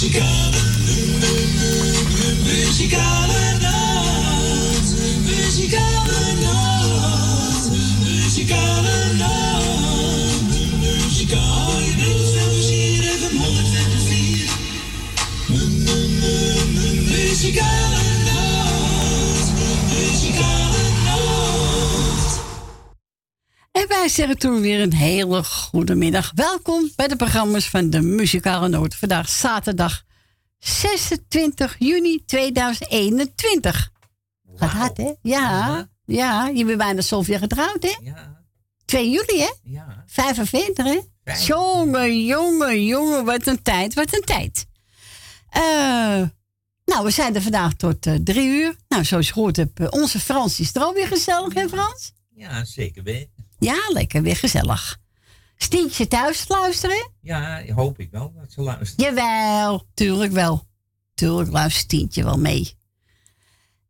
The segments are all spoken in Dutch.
Muzikale, muzikale wij zeggen toen weer een hele goede middag. Welkom bij de programma's van de Muzikale Noot. Vandaag zaterdag 26 juni 2021. Gaat hard, hè? Ja, ja. Je bent bijna zoveel getrouwd, hè? Ja, 2 juli, hè? ja. 45, hè? Jongen, jongen, jongen, wat een tijd, wat een tijd. Eh, nou, we zijn er vandaag tot eh, drie uur. Nou, zoals je gehoord hebt, eh, onze Frans is er alweer gezellig, hè Frans? Ja, zeker weten. Ja, lekker, weer gezellig. Stientje thuis luisteren? Ja, hoop ik wel dat ze luisteren. Jawel, tuurlijk wel. Tuurlijk luistert Stientje wel mee.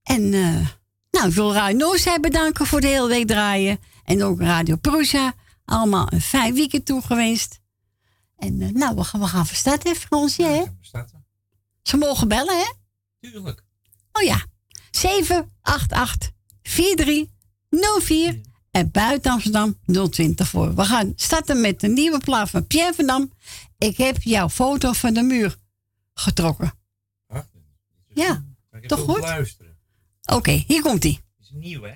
En, eh, nou, ik wil Radio Noorzij bedanken voor de hele week draaien. En ook Radio Prusa. Allemaal een fijn weekend toegewenst. En, eh, nou, we gaan, we gaan van start, hè, Fransje, hè? Ja? Ze mogen bellen, hè? Tuurlijk. Oh ja. 788 4304 en buiten Amsterdam 020 voor. We gaan starten met een nieuwe plaat van Pierre van Dam. Ik heb jouw foto van de muur getrokken. Ach, Ja, toch goed? luisteren? Oké, hier komt hij. Het is nieuw, hè?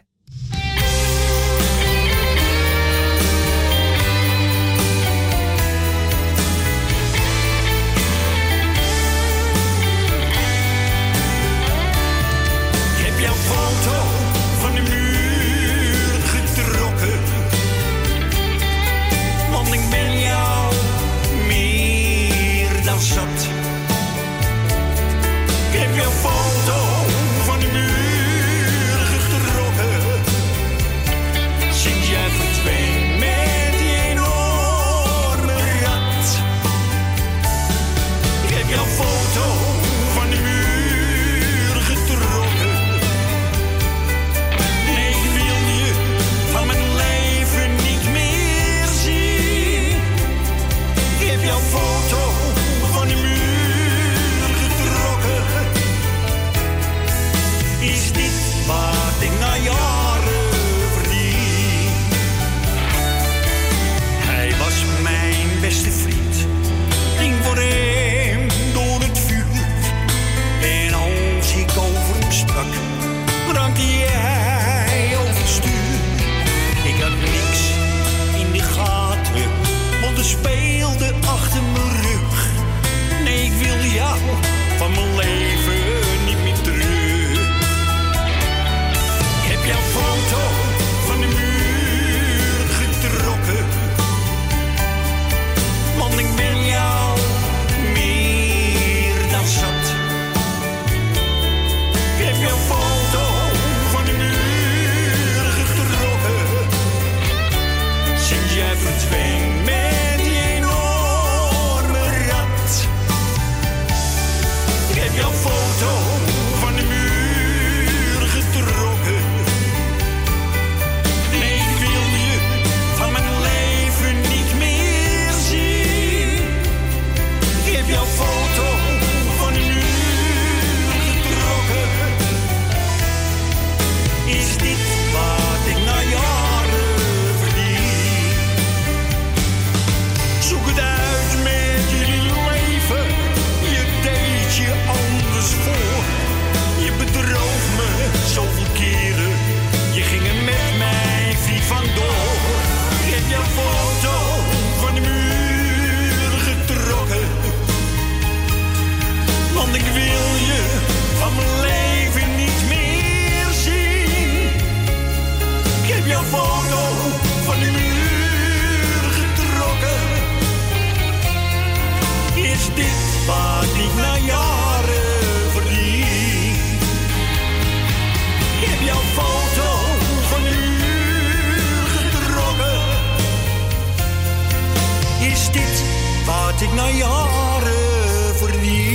Jaren verdien?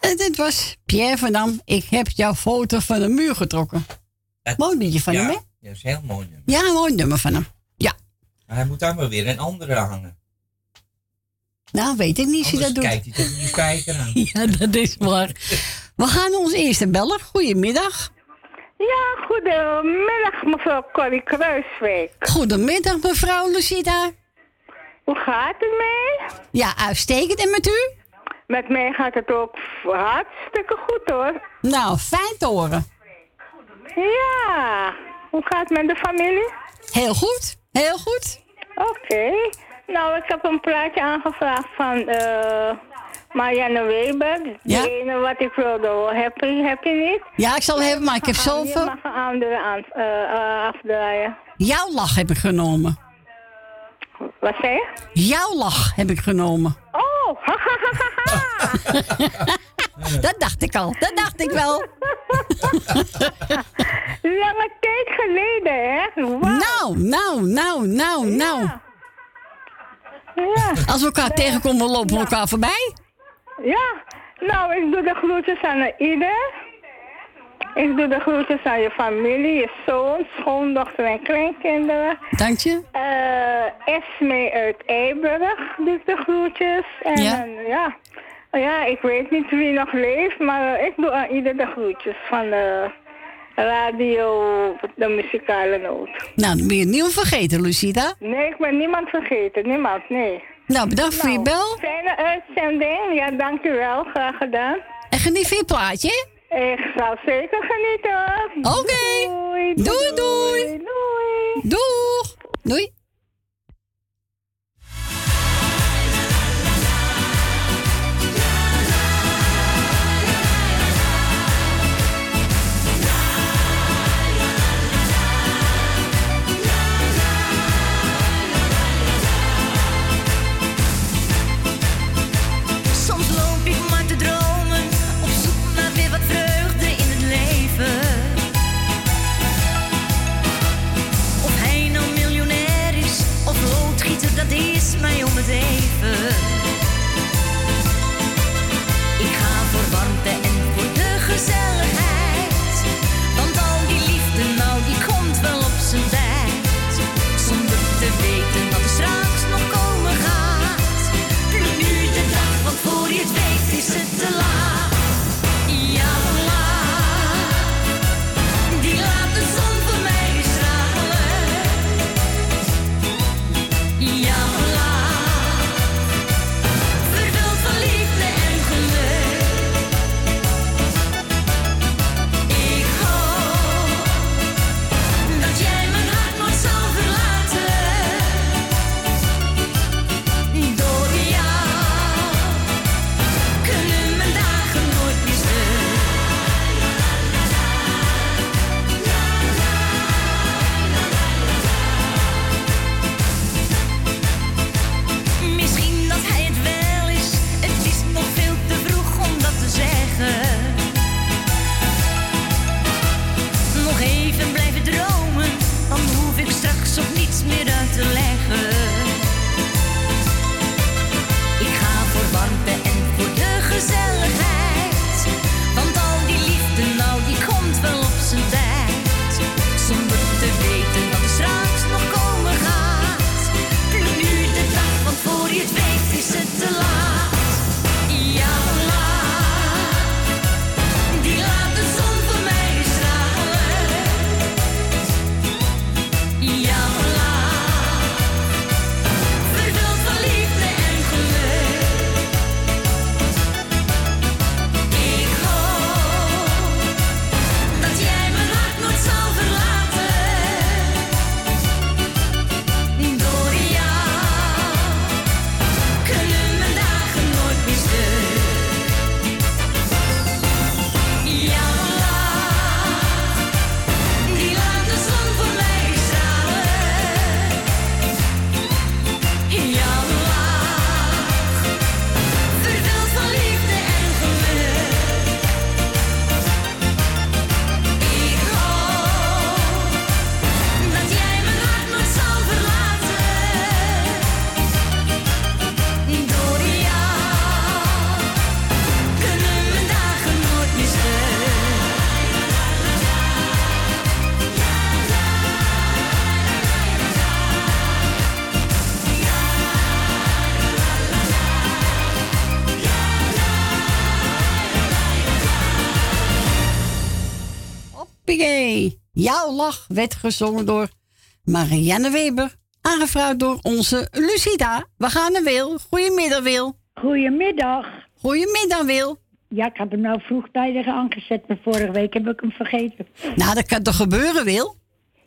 En dit was Pierre van Dam. Ik heb jouw foto van de muur getrokken. Het- Mooi liedje van ja, hem, hè? Ja, dat is heel mooi nummer. Ja, een mooi nummer van hem. Ja. Maar hij moet daar maar weer een andere hangen. Nou, weet ik niet als je dat Anders doet. kijkt hij tegen die spijker aan. Ja, dat is waar. We gaan ons eerste bellen. Goedemiddag. Ja, goedemiddag mevrouw Corrie Kruiswijk. Goedemiddag, mevrouw Lucida. Hoe gaat het mee? Ja, uitstekend. En met u? Met mij gaat het ook hartstikke goed hoor. Nou, fijn te horen. Ja, hoe gaat het met de familie? Heel goed. Heel goed. Oké. Nou, ik heb een plaatje aangevraagd van eh Marianne Weber. Ja? ene wat ik wilde. Heb je, heb je niet? Ja, ik zal hebben, maar ik heb Je zoveel... mag een andere aan, eh, eh, afdraaien. Jouw lach heb ik genomen. Wat zei je? Jouw lach heb ik genomen. Oh, ha ha ha ha ha. Dat dacht ik al. Dat dacht ik wel. Lange tijd geleden, hè? Nou, nou, nou, nou, nou. Ja. Als we elkaar tegenkomen, lopen we elkaar voorbij. Ja, nou, ik doe de groetjes aan ieder. Ik doe de groetjes aan je familie, je zoon, schoondochter en kleinkinderen. Dank je. Eh Esme uit Eiburg doe ik de groetjes. En Ja. ja. ja. Ja, ik weet niet wie nog leeft, maar eh, ik doe aan ieder de groetjes van de radio, de muzikale noot. Nou, dan ben je het niet vergeten, Lucida. Nee, ik ben niemand vergeten, niemand, nee. Nou, bedankt voor je Nou, bel. Fijne uitzending, ja, dankjewel, graag gedaan. En geniet van je plaatje. Ik zal zeker genieten. Oké. Doei. Doei, doei. Doei. Doeg. Doei. Jouw lach werd gezongen door Marianne Weber. Aangevraagd door onze Lucida. We gaan naar Wil. Goedemiddag, Wil. Goedemiddag. Goedemiddag, Wil. Ja, ik had hem nou vroegtijdig aangezet, maar vorige week heb ik hem vergeten. Nou, dat kan toch gebeuren, Wil?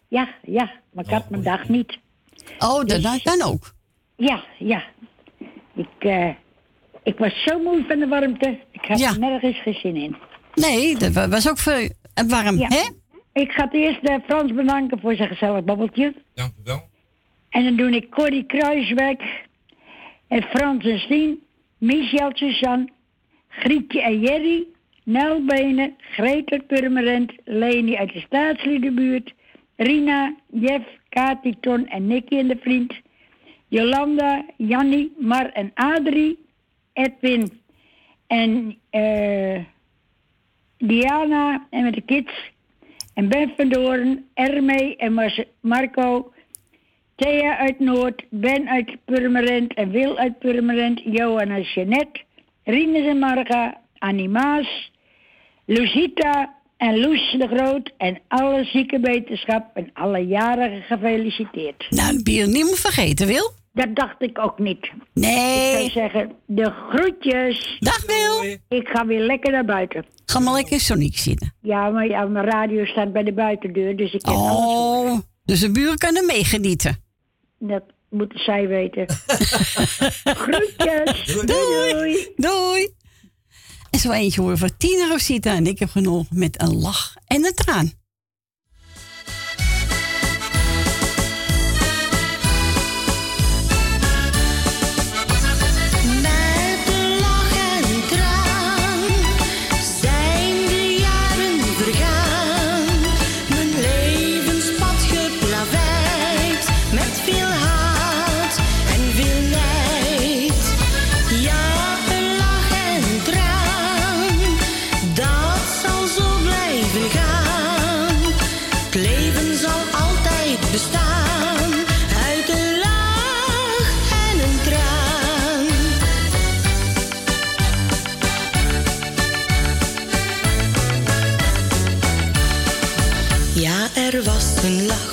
Ja, ja, maar ik had mijn dag niet. Oh, dat Dus- dat kan ook. Ja, ja. Ik, eh, ik was zo moe van de warmte. Ik had Ja. er nergens geen zin in. Nee, dat wa- was ook warm, Ja. hè? Ik ga het eerst eh, Frans bedanken voor zijn gezellig babbeltje. Dank u wel. En dan doe ik Corrie Kruiswijk, en Frans en Stien, Michel Suzanne, Grietje en Jerry, Nel Benen, Gretel Purmerend, Leni uit de staatsliedenbuurt, Rina, Jeff, Kati, Ton en Nicky en de vriend, Jolanda, Jannie, Mar en Adrie, Edwin en eh, Diana en met de kids, en Ben van Doorn, Ermee en Mar- Marco, Thea uit Noord, Ben uit Purmerend en Wil uit Purmerend, Johan en Jeanette, Rinus en Marga, Annie Maas, Lucita en Loes de Groot en alle ziekenwetenschap en alle jarigen gefeliciteerd. Nou, je niet meer vergeten, Wil. Dat dacht ik ook niet. Ik zou Nee. zeggen, de groetjes. Dag, Wil. Ik ga weer lekker naar buiten. Ga maar lekker in Sonic zitten. Ja, maar ja, mijn radio staat bij de buitendeur, dus ik kan alles horen. Oh, dus de buren kunnen meegenieten. Dat moeten zij weten. groetjes. Doei. doei. Doei. En zo eentje horen van Tina Rosita en ik heb genoeg met een lach en een traan. Een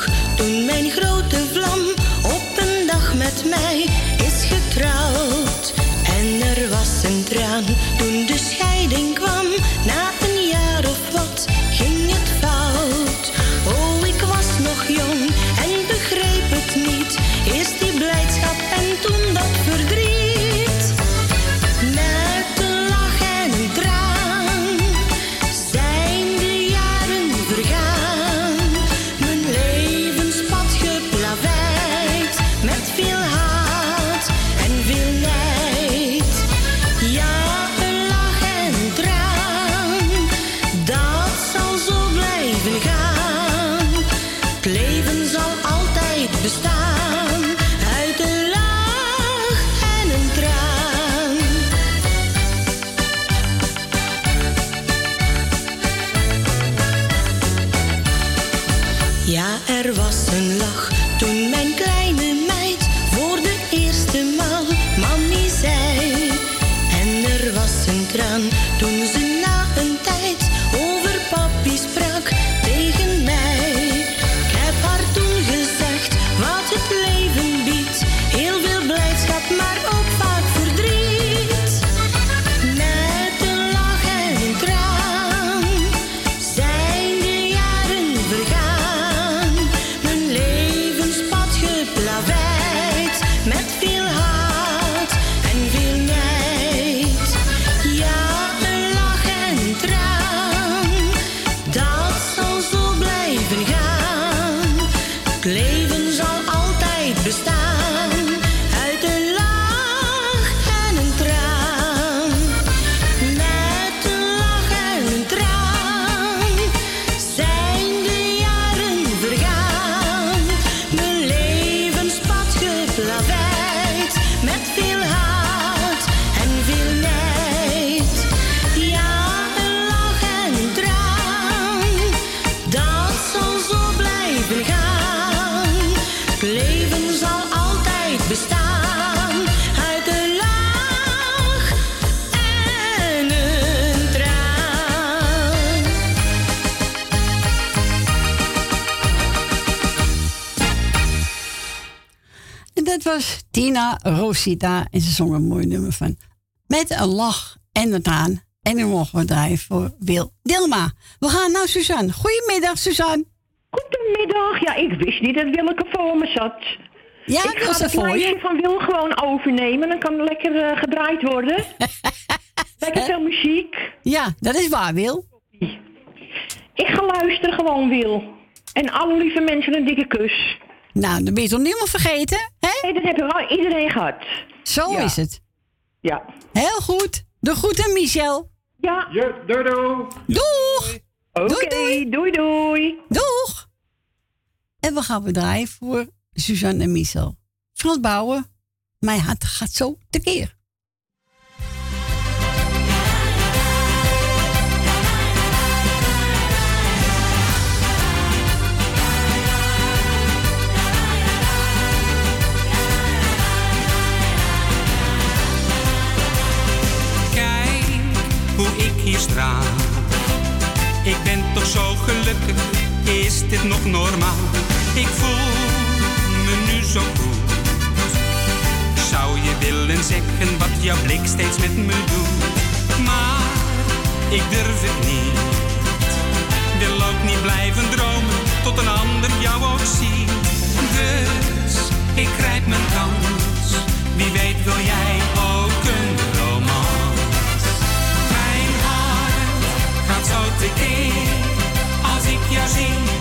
Rosita. En ze zong een mooi nummer van. Met een lach en een traan. En nu mogen we draaien voor Wil Dilma. We gaan naar Suzanne. Goedemiddag, Suzanne. Goedemiddag. Ja, ik wist niet dat Willeke voor me zat. Ja, ik ga het voor je. van Wil gewoon overnemen. Dan kan het lekker eh, gedraaid worden. lekker veel muziek. Ja, dat is waar, Wil. Ik ga luisteren gewoon, Wil. En alle lieve mensen een dikke kus. Nou, dan ben je toch niemand vergeten, hè? Nee, dat heb ik al iedereen gehad. Zo Ja. is het. Ja. Heel goed. De groeten, Michel. Ja. Ja, doei doei. Doeg! Oké, Doei, doei, doei. Doeg! En we gaan we draaien voor Suzanne en Michel. Frans Bouwen, mijn hart gaat zo tekeer. Sta. Ik ben toch zo gelukkig, is dit nog normaal? Ik voel me nu zo goed. Zou je willen zeggen wat jouw blik steeds met me doet? Maar ik durf het niet. Wil ook niet blijven dromen tot een ander jou ook ziet. Dus ik grijp mijn kans. Wie weet wil jij ook een gaat zo tekeer. Als ik jou zie,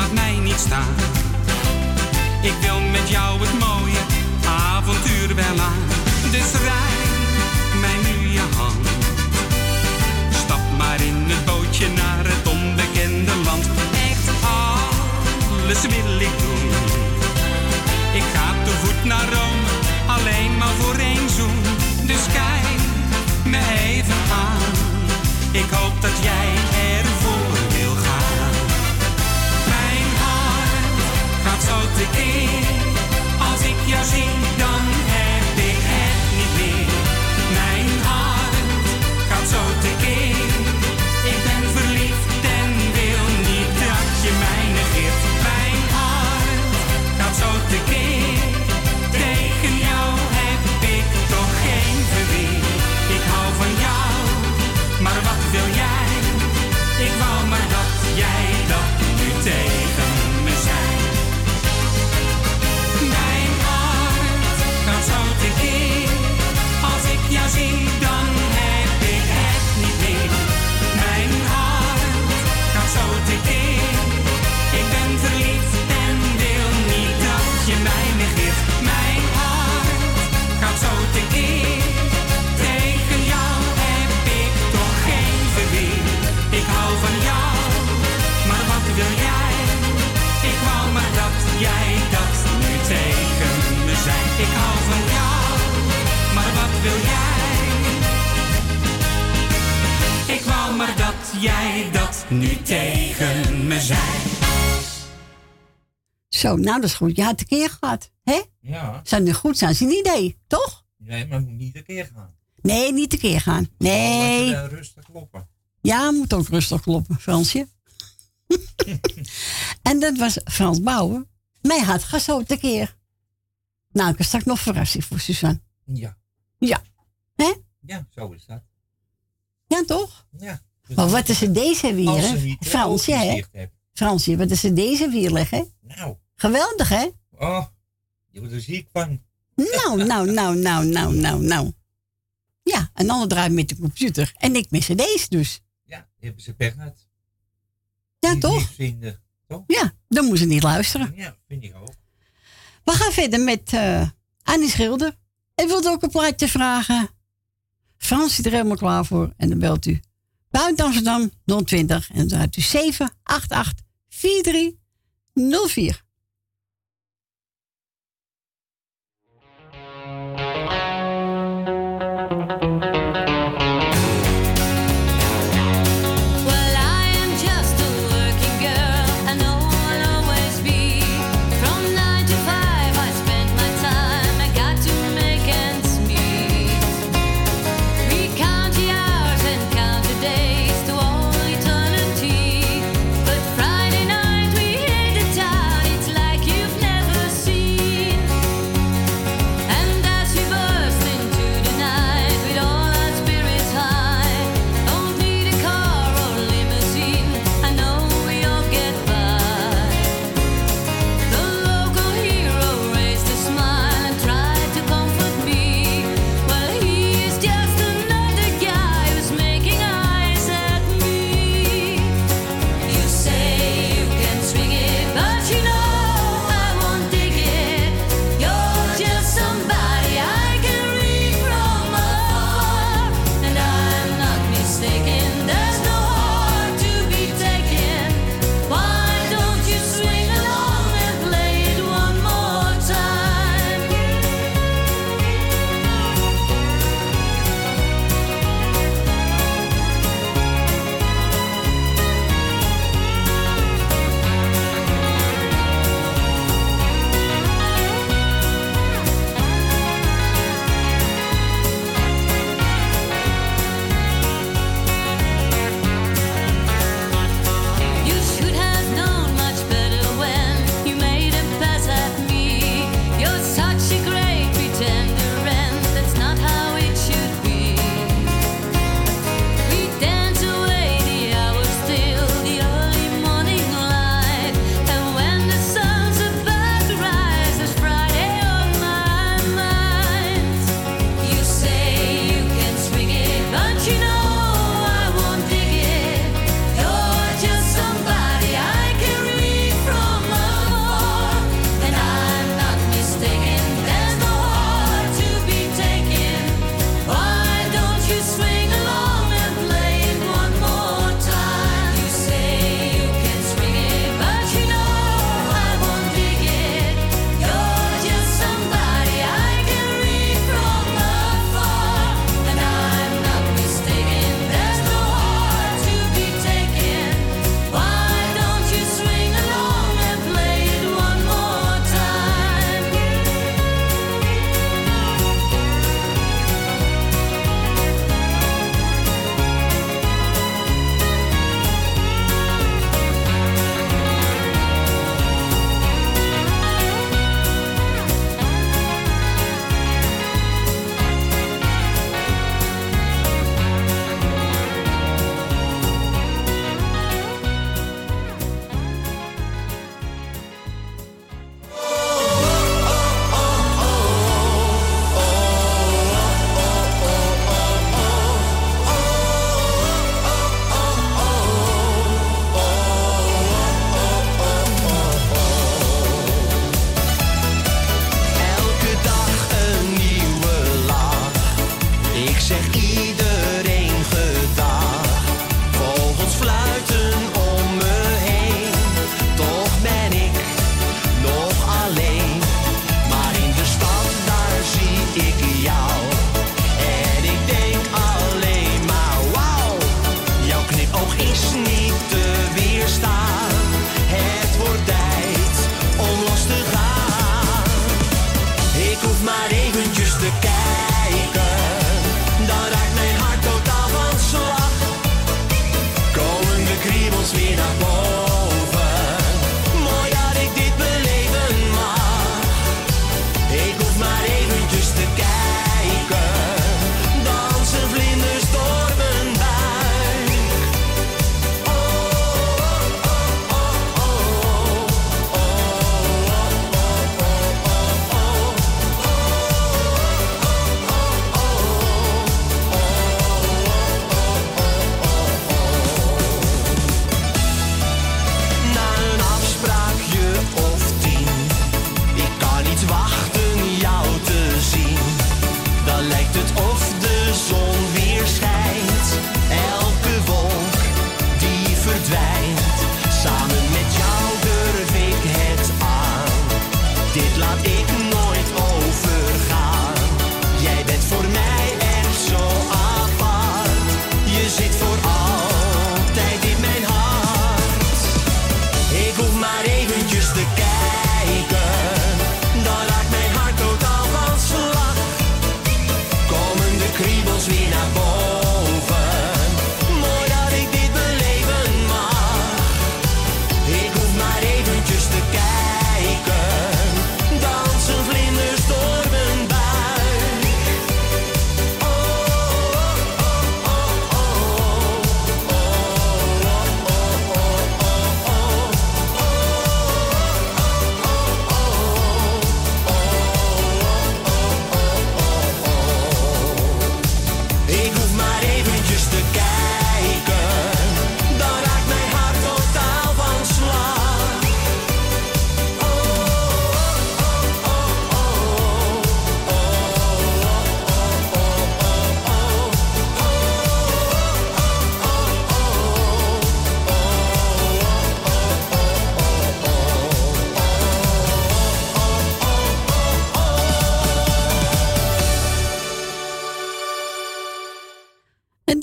laat mij niet staan. Ik wil met jou het mooie avontuur wel aan. Dus reik mij nu je hand. Stap maar in het bootje naar het onbekende land. Echt alles wil ik doen. Ik ga te voet naar Rome, alleen maar voor één zoen. Dus kijk me even aan. Ik hoop dat jij ervoor gaat zo tekeer. Als ik jou zie, dan heb ik het niet meer. Mijn hart gaat zo tekeer. Zo, nou dat is goed. Je had een keer gehad. Hè? Ja, Zou nu goed zijn, is een idee, toch? nee, maar moet niet een keer gaan. Nee, niet een keer gaan. Nee. Lekker, eh, rustig kloppen. Ja, moet ook rustig kloppen, Fransje. en dat was Frans Bouwen. Mijn hart gaat zo tekeer. Nou, ik heb straks nog verrassing voor Suzanne. Ja, Ja. Hè? ja, zo is dat. Ja, toch? Ja. Dus Maar wat is er deze weer, hè? Fransje, hè? Fransje, wat is er deze weer liggen? Nou, Geweldig, hè? oh, je wordt er ziek van. Nou, nou, nou, nou, nou, nou, nou. Ja, een ander draait met de computer. En ik met cd's dus. Ja, die hebben ze pech. Ja, Die toch? vinden. Toch? Ja, dan moeten ze niet luisteren. Ja, vind ik ook. We gaan verder met eh Annie Schilder. En wilt ook een plaatje vragen? Frans zit er helemaal klaar voor. En dan belt u buiten Amsterdam 020 en dan draait u 788 4304.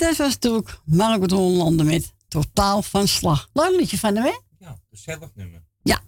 Dat was natuurlijk Margot Hollander met Totaal van Slag. Leuk liedje van hem, hè? Ja, gezellig nummer. Ja.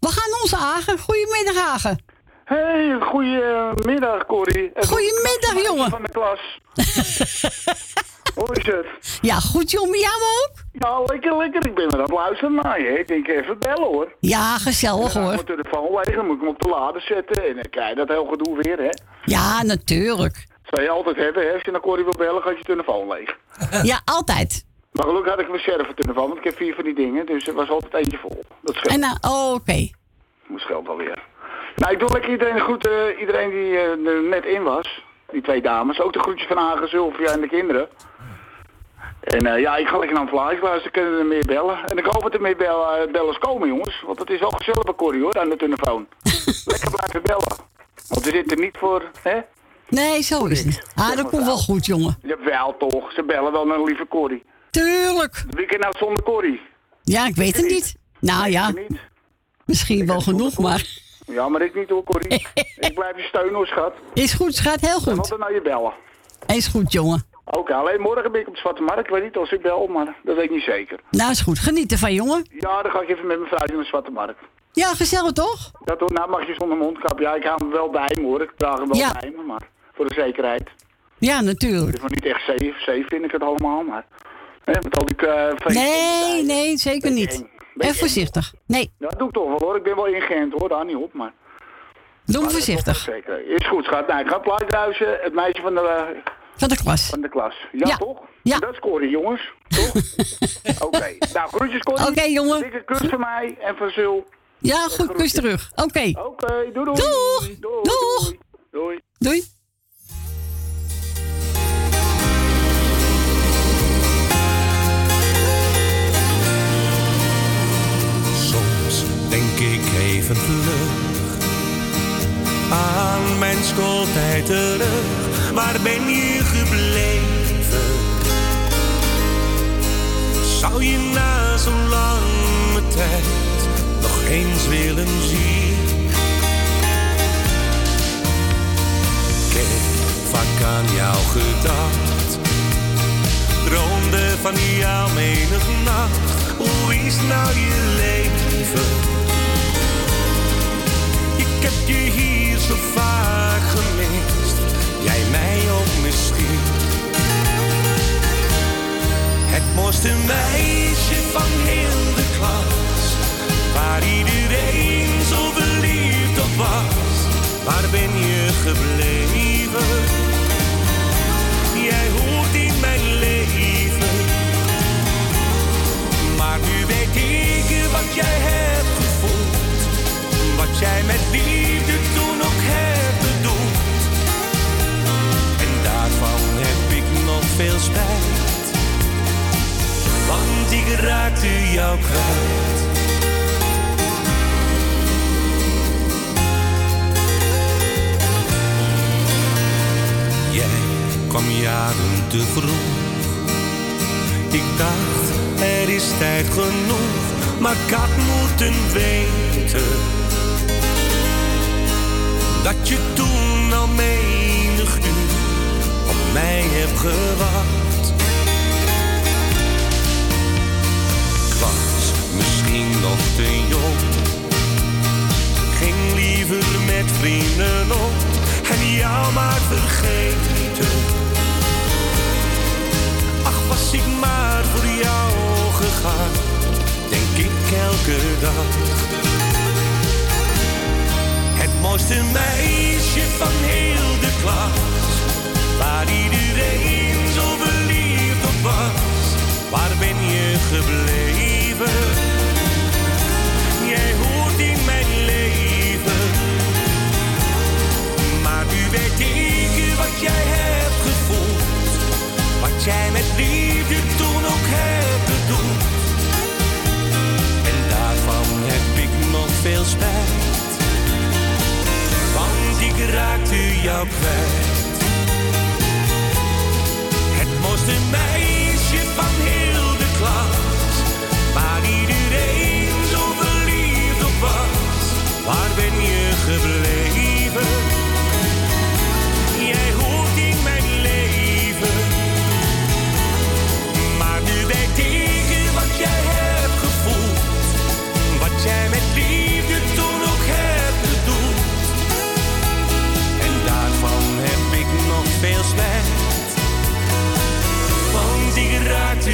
We gaan onze Hagen. Goedemiddag, Hagen. Hey, goedemiddag Corrie. Goedemiddag, jongen. Van de klas. Hoe is het? Ja, goed, jongen. Jou ook? Ja, lekker, lekker. Ik ben er aan het luisteren naar je. Ik denk even bellen hoor. Ja, gezellig ga ik hoor. mijn telefoon leeg, dan moet ik hem op de lader zetten. En dan krijg je dat heel gedoe weer, hè. Ja, natuurlijk. Zou je altijd hebben, hè. Als je naar Corrie wil bellen, gaat je telefoon leeg. Ja, altijd. Maar gelukkig had ik een reserve telefoon, want ik heb vier van die dingen. Dus er was altijd eentje vol. Dat scheelt. En nou, oh, oké. Dat scheelt wel weer. Nou, ik doe lekker iedereen goed. eh, iedereen die eh, er net in was. Die twee dames. Ook de groetjes van Hagen, Sylvia en de kinderen. En eh, ja, ik ga lekker naar een vlaagje luisteren. Kunnen er meer bellen. En ik hoop dat er meer bel, eh, bellers komen, jongens. Want het is wel gezellig bij Corrie, hoor, aan de telefoon. lekker blijven bellen. Want we zitten niet voor, hè? Nee, zo is het. Ah, dat komt wel goed, jongen. Jawel, toch. Ze bellen wel naar lieve Corrie. Tuurlijk. Wie kan nou zonder Corrie? Ja, ik weet het niet. Nou ja, Niet? misschien wel genoeg, maar... Ja, maar ik niet hoor, Corrie. ik blijf je steunen, hoor, schat. Is goed, schat, heel Dan goed. altijd naar je bellen. Is goed, jongen. Oké, alleen morgen ben ik op de Zwarte Markt. Ik weet niet als ik bel, maar dat weet ik niet zeker. Nou, is goed. Geniet ervan, jongen. Ja, dan ga ik even met mijn vrouwtje naar de Zwarte Markt. Ja, gezellig toch? Dat hoor, nou mag je zonder mondkap. Ja, ik hou hem wel bij me hoor. Ik draag hem wel Ja. bij me, maar voor de zekerheid. Ja, Het natuurlijk. is nog niet echt safe, safe vind ik het allemaal, maar... Hè, met al die eh Nee, nee, zeker niet. Beetje En voorzichtig. Nee, Ja, dat doe ik toch wel hoor. Ik ben wel ingeënt hoor, daar niet op, maar... doe maar is toch voorzichtig. wel Zeker. Is goed, schat. Nou, ik ga plaatje Het meisje van de, eh, Van de klas. van de klas. Ja, Ja. toch? Ja. Dat is Corrie, jongens. Toch? Oké. Nou, groetjes Corrie. Oké, jongen. Dikke kus van mij en van Zul. Ja, goed, kus terug. Oké. Oké, doei doei. Doeg. Doei. Doeg. Doei. doei. Denk ik even terug aan mijn schooltijd terug. Waar ben je gebleven? Zou je na zo'n lange tijd nog eens willen zien? Ik heb vaak aan jou gedacht. Droomde van jou menig nacht. Hoe is nou je leven? Je hier zo vaak gemist. Jij mij ook misschien. Het mooiste meisje van heel de klas. Waar iedereen zo verliefd op was. Waar ben je gebleven? Jij hoort in mijn leven. Maar nu weet ik wat jij hebt gevoeld. Wat jij met liefde veel spijt. Want ik raakte jou kwijt. Jij kwam jaren te vroeg. Ik dacht, er is tijd genoeg, maar ik had moeten weten dat je toen al menig uur mij hebt gewacht. Ik was misschien nog te jong, ging liever met vrienden om en jou maar vergeten. Ach, was ik maar voor jou gegaan, denk ik elke dag. Het mooiste meisje van heel de klas, waar iedereen zo verliefd op was. Waar ben je gebleven? Jij hoort in mijn leven. Maar nu weet ik wat jij hebt gevoeld. Wat jij met liefde toen ook hebt bedoeld. En daarvan heb ik nog veel spijt. Want ik raakte jou kwijt. Mooiste meisje van heel de klas. Waar iedereen zo verliefd op was. Waar ben je gebleven? Dag rijdt.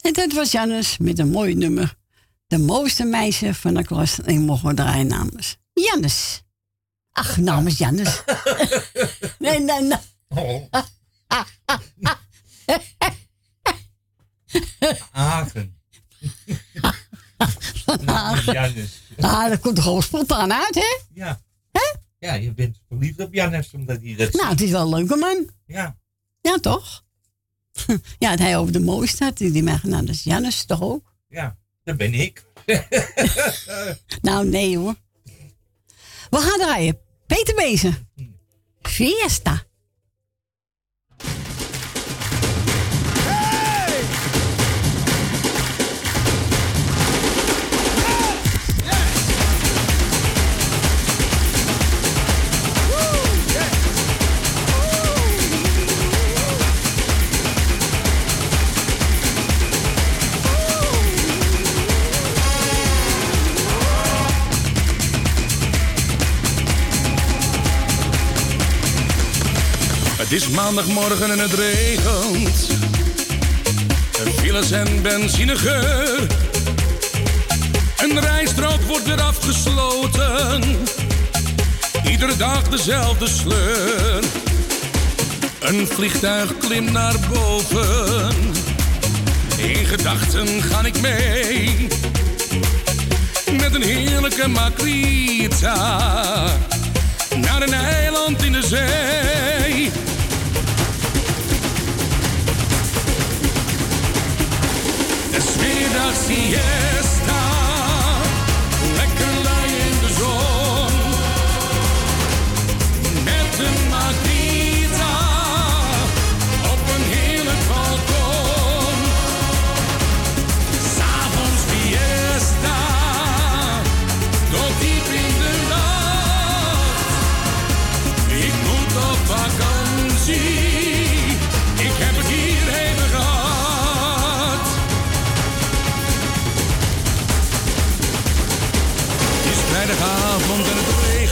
En dat was Jannes met een mooi nummer. De mooiste meisje van de klas. En ik mocht wel draaien namens Jannes. Ach, namens Jannes. nee, nee, nee. Oh. Hagen. Jannes. Ah, dat komt er gewoon spontaan uit, hè? Ja. Ja, je bent verliefd op Jannes omdat hij dat Nou, het is wel een leuke man. Ja. Ja, toch? ja, dat hij over de mooiste had. Die mij nou, dat is Jannes toch ook? Ja, dat ben ik. Nou, nee hoor. We gaan draaien. Peter Bezen. Fiesta. Het is maandagmorgen en het regent. Files en benzinegeur. Een rijstrook wordt weer afgesloten. Iedere dag dezelfde sleur. Een vliegtuig klimt naar boven. In gedachten ga ik mee. Met een heerlijke makrita. Naar een eiland in de zee. Een smiddag siesta. Lekker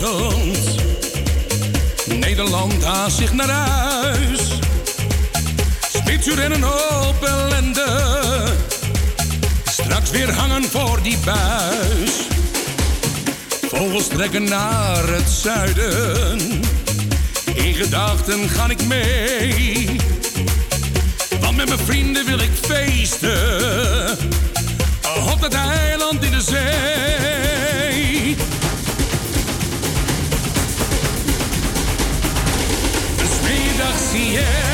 het regent. Nederland haast zich naar huis. Spitsuur en een ellende. Straks weer hangen voor die buis. Vogels trekken naar het zuiden. In gedachten ga ik mee. Want met mijn vrienden wil ik feesten. Op dat eiland in de zee. yeah.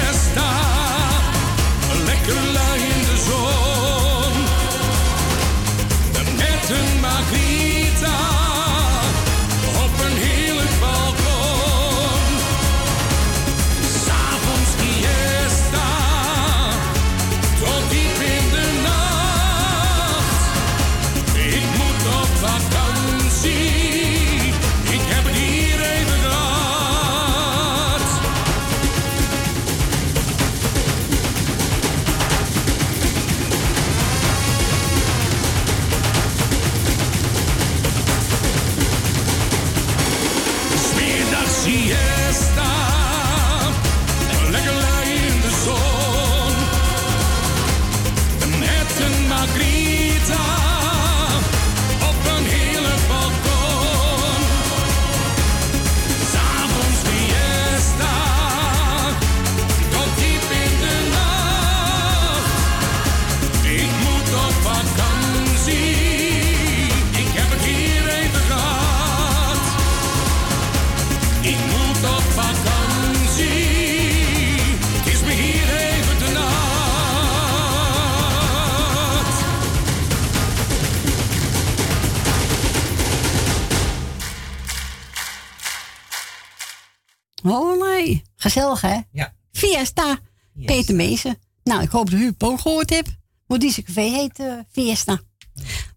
Gezellig hè? Ja. Fiesta. Peter Meesen. Nou, ik hoop dat u het ook gehoord hebt. Want deze café heet eh, Fiesta.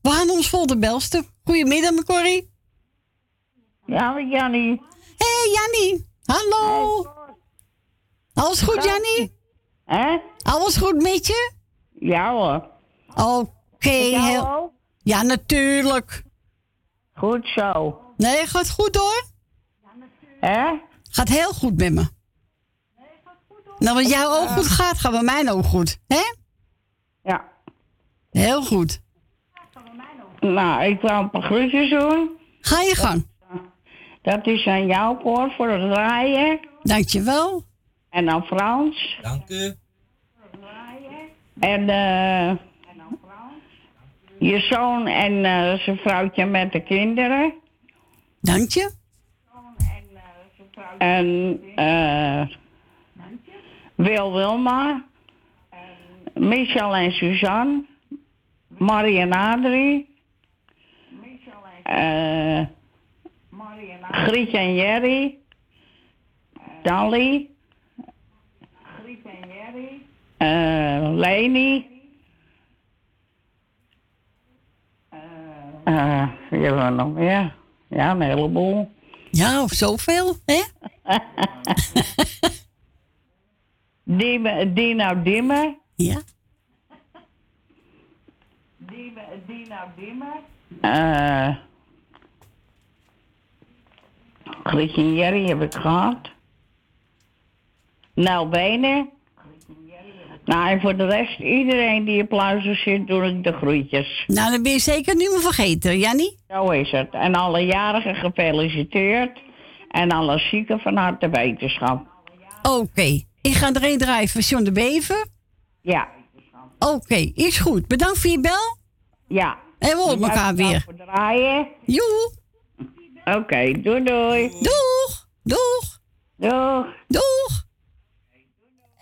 We gaan ons vol de belsten. Goedemiddag, mijn Corrie. Ja, met Jannie. Hé, hey, Jannie. Hallo. Alles goed, Jannie? Hè? Alles goed met je? Ja hoor. Oké, heel... Ja, natuurlijk. Goed zo. Nee, gaat goed hoor. Hè? Gaat heel goed met me. Nou, wat jou ook goed gaat, gaat bij mij ook goed. Hè? Ja. Heel goed. Nou, ik wou een paar groetjes doen. Ga je gang. Dat is aan jou, Cor, voor het draaien. Dankjewel. En aan Frans. Dank u. En eh je zoon en eh, zijn vrouwtje met de kinderen. Dank je. En eh Wil Wilma. Michel en Suzanne. Marie en Adrie. eh Grietje en Jerry. Dolly. eh Leni. Eh, wie hebben we nog meer? Ja, een heleboel. Ja, of zoveel, hè? Dime, Dino Dimmer. Ja. Dino Dimmer. Eh en Jerry heb ik gehad. Nou, Benen. Nou, en voor de rest, iedereen die op luister zit, doe ik de groetjes. Nou, dan ben je zeker niet meer vergeten, Jannie. Zo is het. En alle jarigen gefeliciteerd. En alle zieken van harte wetenschap. Oké, ik ga er een draaien van John de Bever. Ja. Oké, is goed. Bedankt voor je bel. Ja. En we horen elkaar weer. Voor draaien. Joe. Oké, doei doei. Doeg. Doeg. Doeg. Doeg.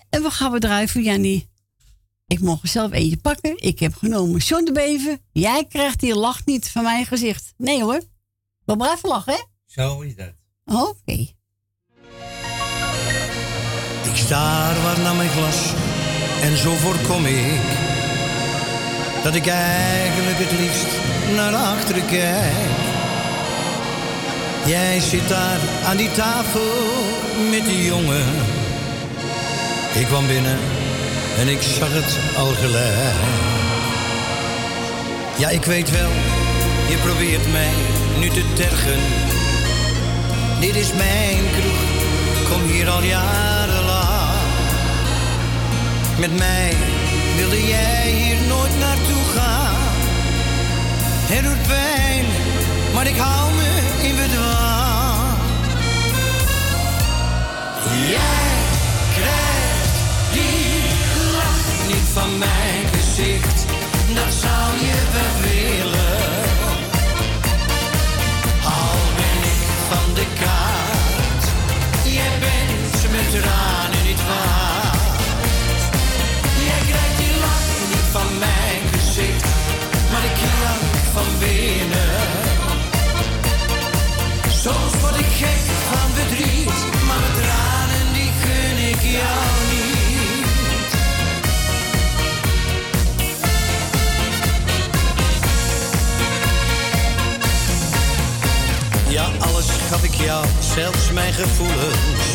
En we gaan we draaien voor Jannie. Ik mocht er zelf eentje pakken. Ik heb genomen John de Bever. Jij krijgt die lach niet van mijn gezicht. Nee hoor. We blijven lachen, hè? Zo is dat. Oké. Staar waar naar mijn glas en zo voorkom ik dat ik eigenlijk het liefst naar achteren kijk. Jij zit daar aan die tafel met die jongen. Ik kwam binnen en ik zag het al gelijk. Ja, ik weet wel, je probeert mij nu te tergen. Dit is mijn kroeg, kom hier al jarenlang. Met mij wilde jij hier nooit naartoe gaan. Het doet pijn, maar ik hou me in bedwang. Jij krijgt die lach niet van mijn gezicht, dat zou je wel willen. Al ben ik van de kaart, jij bent met tranen gaf ik jou, zelfs mijn gevoelens,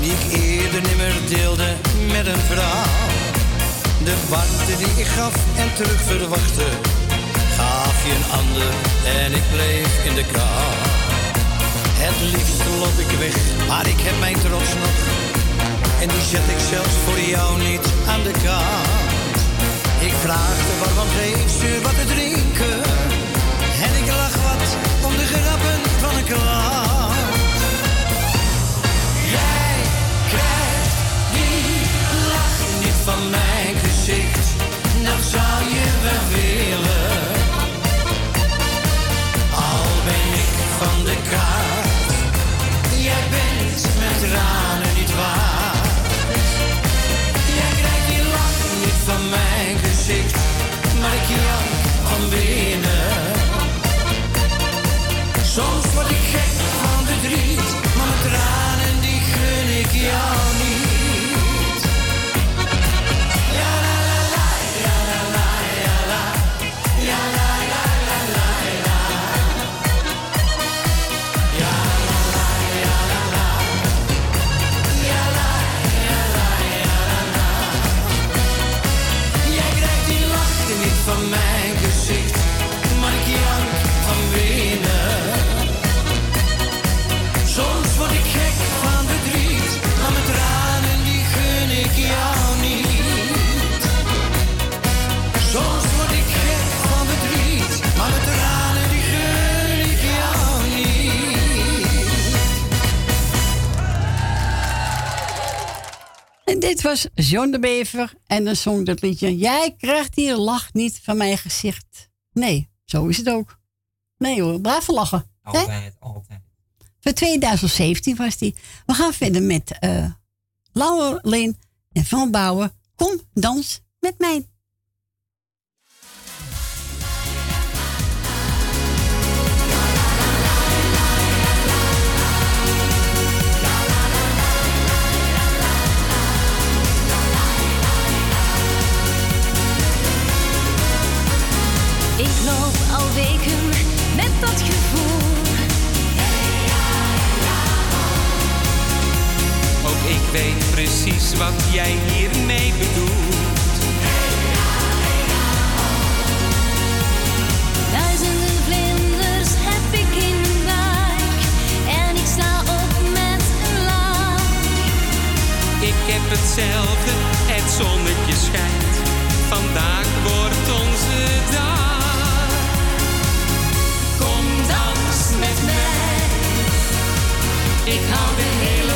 die ik eerder nimmer deelde met een vrouw. De warmte die ik gaf en terug verwachtte, gaf je een ander en ik bleef in de kou. Het liefst loop ik weg, maar ik heb mijn trots nog. En die zet ik zelfs voor jou niet aan de kant. Ik vraagde waarom geeft ze wat te drinken. Om de grappen van een klant. Jij krijgt die lach niet van mijn gezicht. Dat zou je wel willen. En dit was John de Bever. En dan zong dat liedje. Jij krijgt hier lach niet van mijn gezicht. Nee, zo is het ook. Nee hoor, blijf lachen. Altijd, altijd. Voor 2017 was die. We gaan verder met Laura Leen en Van Bouwen. Kom, dans met mij. Loop al weken met dat gevoel. Ook ik weet precies wat jij hiermee bedoelt. Duizenden vlinders heb ik in de buik. En ik sta op met een lach. Ik heb hetzelfde, het zonnetje schijnt. Vandaag wordt onze dag. Ik hou de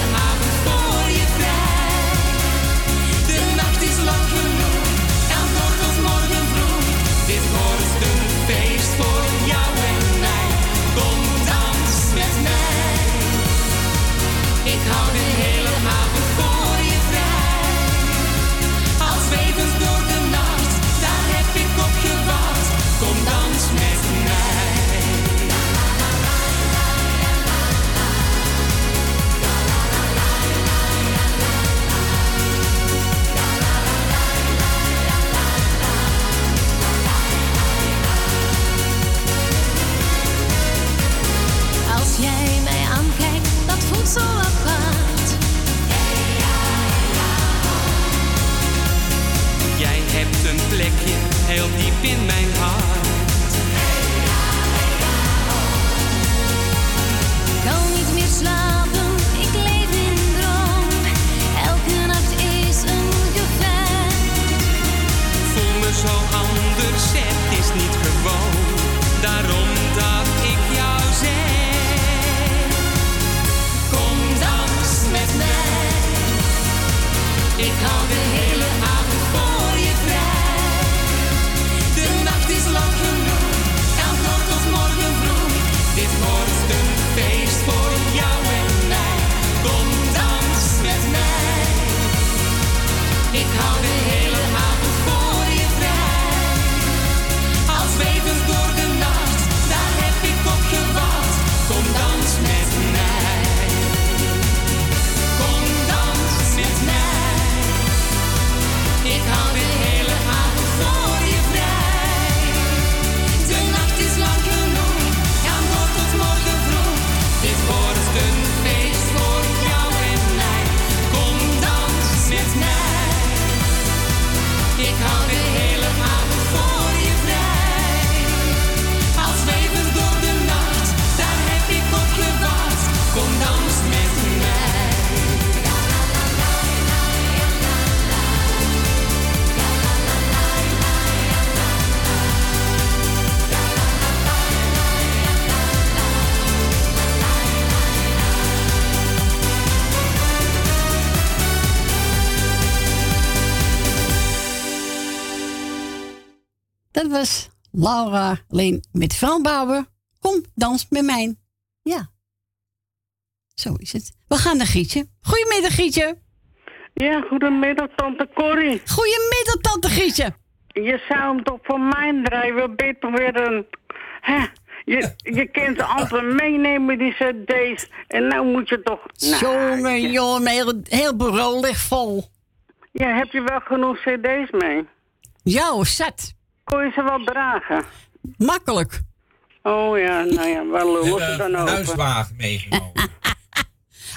Laura Leen met Fran Bauer. Kom, dans met mij. Ja. Zo is het. We gaan naar Gietje. Goedemiddag, Gietje. Ja, goedemiddag, tante Corrie. Goedemiddag, tante Gietje. Je zou hem toch voor mij je toch weer een... Hè? Je, je kunt altijd meenemen, die cd's. En nou moet je toch... Nou, Jongen, jongen, heel, heel bureau ligt vol. Ja, heb je wel genoeg cd's mee? Ja, zat. Kon je ze wel dragen? Makkelijk. Oh ja, nou ja, waar lullen ze dan een over? huiswagen meegenomen.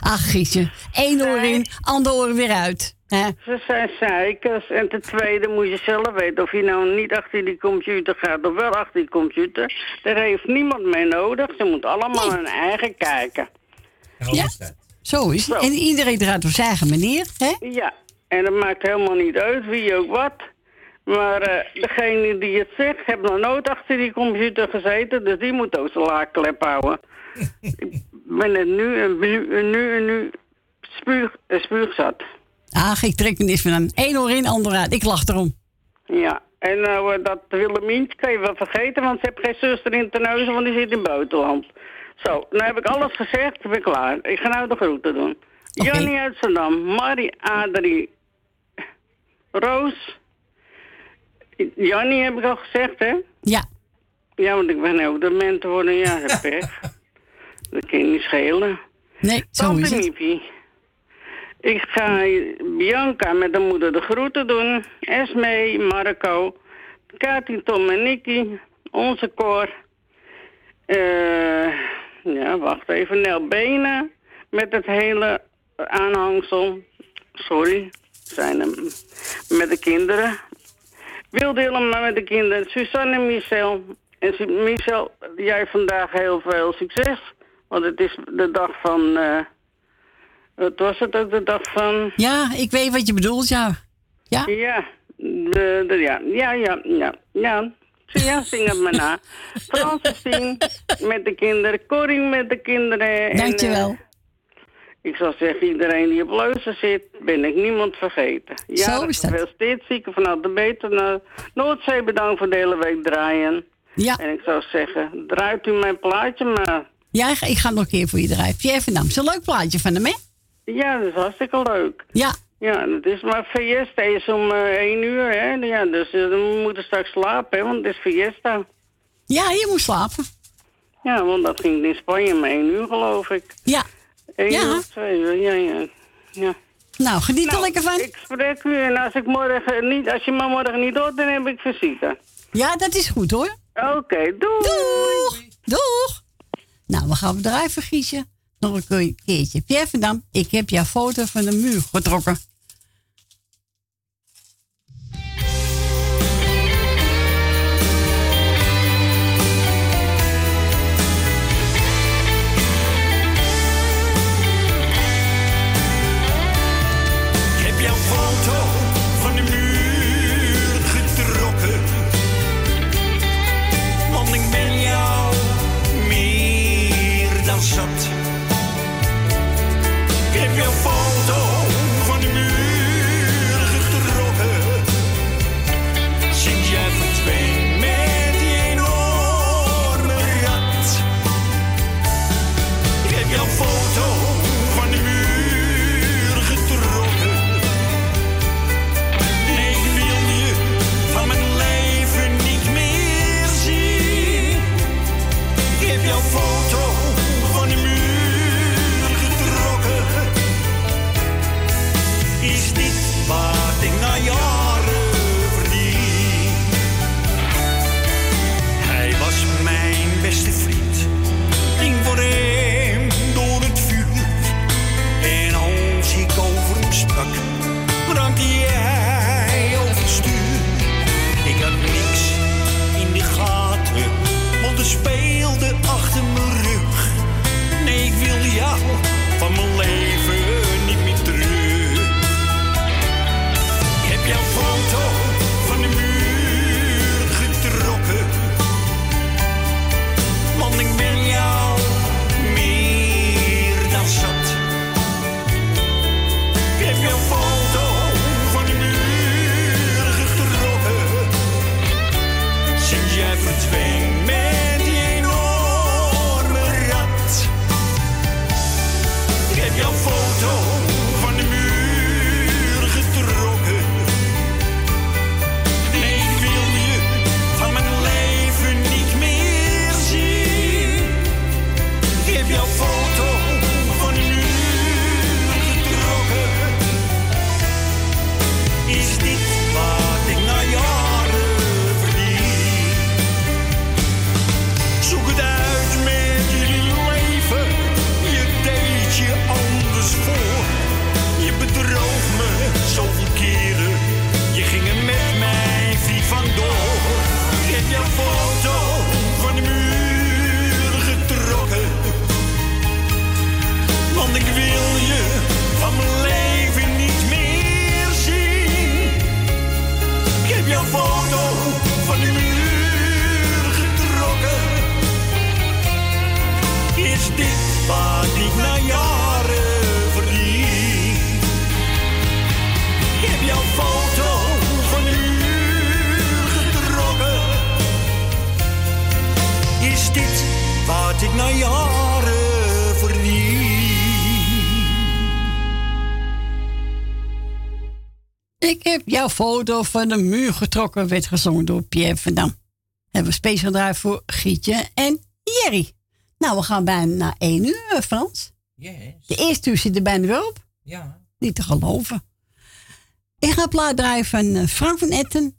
Ach, Gietje. Eén oor in, ander oor weer uit. Hè? Ze zijn zeikers. En ten tweede moet je zelf weten of je nou niet achter die computer gaat of wel achter die computer. Daar heeft niemand mee nodig. Ze moeten allemaal hun eigen kijken. Ja, zo is het. En iedereen draait op zijn eigen manier. Hè? Ja, en dat maakt helemaal niet uit wie ook wat. Maar eh, degene die het zegt, heeft nog nooit achter die computer gezeten, dus die moet ook zijn laagklep houden. Ik ben het nu en nu en nu nu spuug, spuugzat. Ach, ik trek me niet van aan. Eén oor in, ander uit. Ik lach erom. Ja, en eh, dat Willemientje kan je wel vergeten, want ze heeft geen zuster in Terneuzen, want die zit in buitenland. Zo, nou heb ik alles gezegd, ik ben klaar. Ik ga nou de groeten doen. Jannie uit Zandam, Marie, Adrie, Roos. Jannie heb ik al gezegd, hè? Ja. Ja, want ik ben ook dement geworden, ja, heb pech. dat kan je niet schelen. Nee, zo Tante is het. Miepie. Ik ga Bianca met de moeder de groeten doen. Esme, Marco, Kati, Tom en Nicky. Onze koor. Eh, ja, wacht even. Nel Benen met het hele aanhangsel. Sorry, zijn hem met de kinderen. Wilde helemaal met de kinderen. Suzanne en Michel. En Michel, jij vandaag heel veel succes. Want het is de dag van... eh, wat was het ook, de dag van... Ja, ik weet wat je bedoelt, ja. Ja? Ja, de, de, ja, ja, ja, ja, ja. Ja, zing het maar na. Francine met de kinderen, Corrie met de kinderen. en, Dankjewel. Eh, ik zou zeggen, iedereen die op Leuzen zit, ben ik niemand vergeten. Ja, Zo is dat. Gefeliciteerd, zieken vanuit de beter naar Noordzee. Bedankt voor de hele week draaien. Ja. En ik zou zeggen, draait u mijn plaatje maar. Ja, ik ga- nog een keer voor je draaien. Dam. Is een leuk plaatje van hem, hè? Ja, dat is hartstikke leuk. Ja. Ja, het is maar fiesta is om eh 1 uur, hè. Ja, dus eh, we moeten straks slapen, hè, want het is fiesta. Ja, je moet slapen. Ja, want dat ging in Spanje maar 1 uur, geloof ik. Ja. 1 Ja. uur of 2 uur, ja, ja. ja. Nou, geniet er lekker van. Ik spreek u en als, ik morgen niet, als je me morgen niet hoort, dan heb ik visite. Ja, dat is goed, hoor. Oké, doei. Doeg. Doeg. Nou, we gaan draaien, Giesje. Nog een ke- keertje. Pierre van Dam, ik heb jouw foto van de muur getrokken. Ik heb jouw foto van de muur getrokken, werd gezongen door Pierre van Dam. Hebben we speciaal daarvoor Gietje en Jerry. Nou, we gaan bijna naar één uur, Frans. Yes. De eerste uur zit er bijna weer op. Ja. Niet te geloven. Ik ga plaat draaien van eh, Frank van Etten.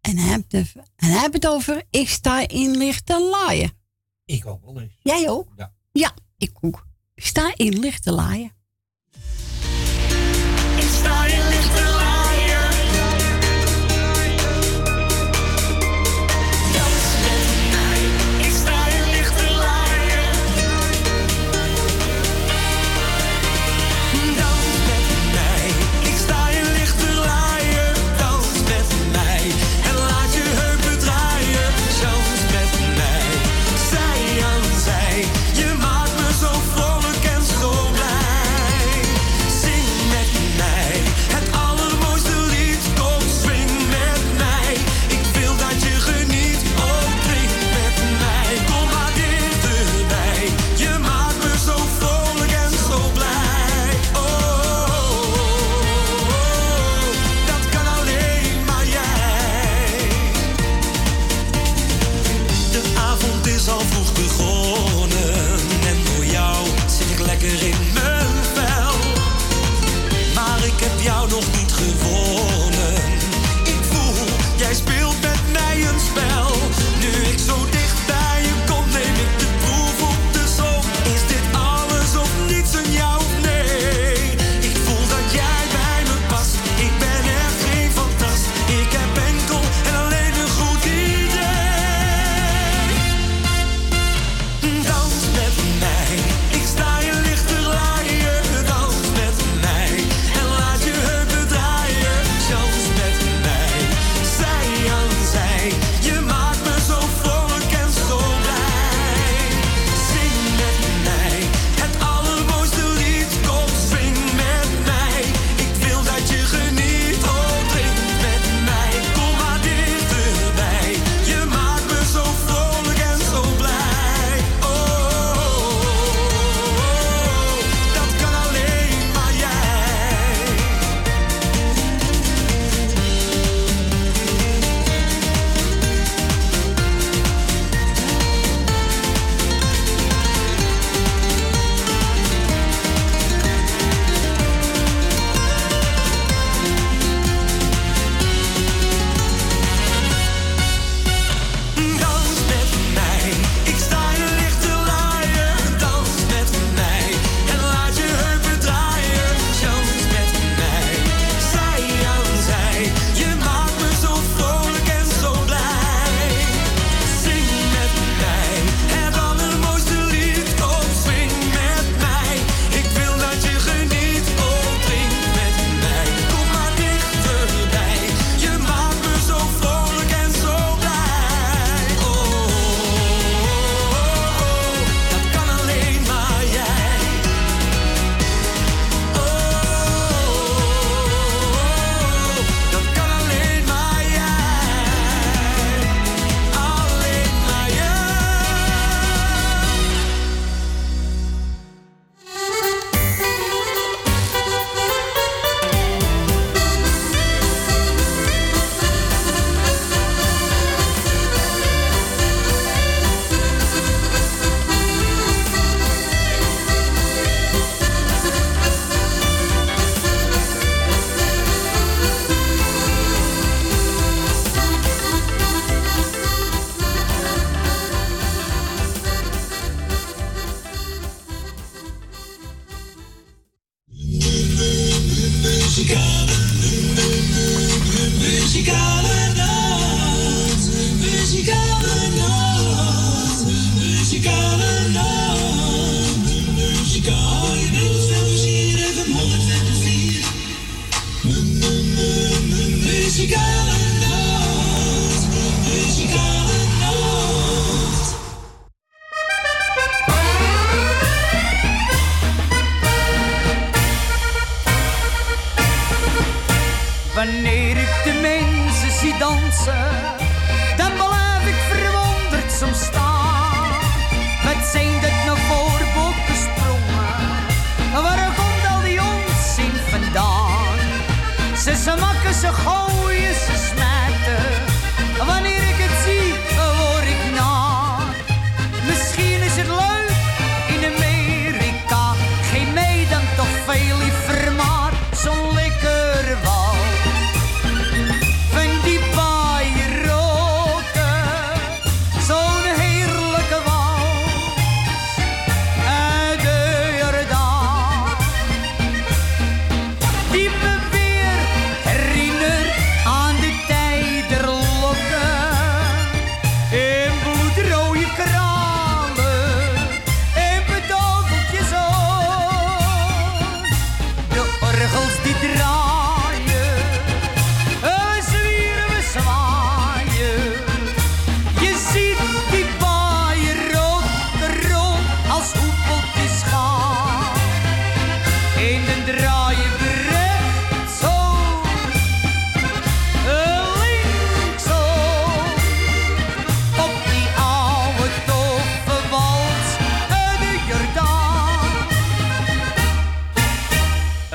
En hij, heeft de, en het over Ik sta in lichte laaien. Ik ook wel eens. Jij ook? Ja. Ja, ik ook. Ik sta in lichte laaien.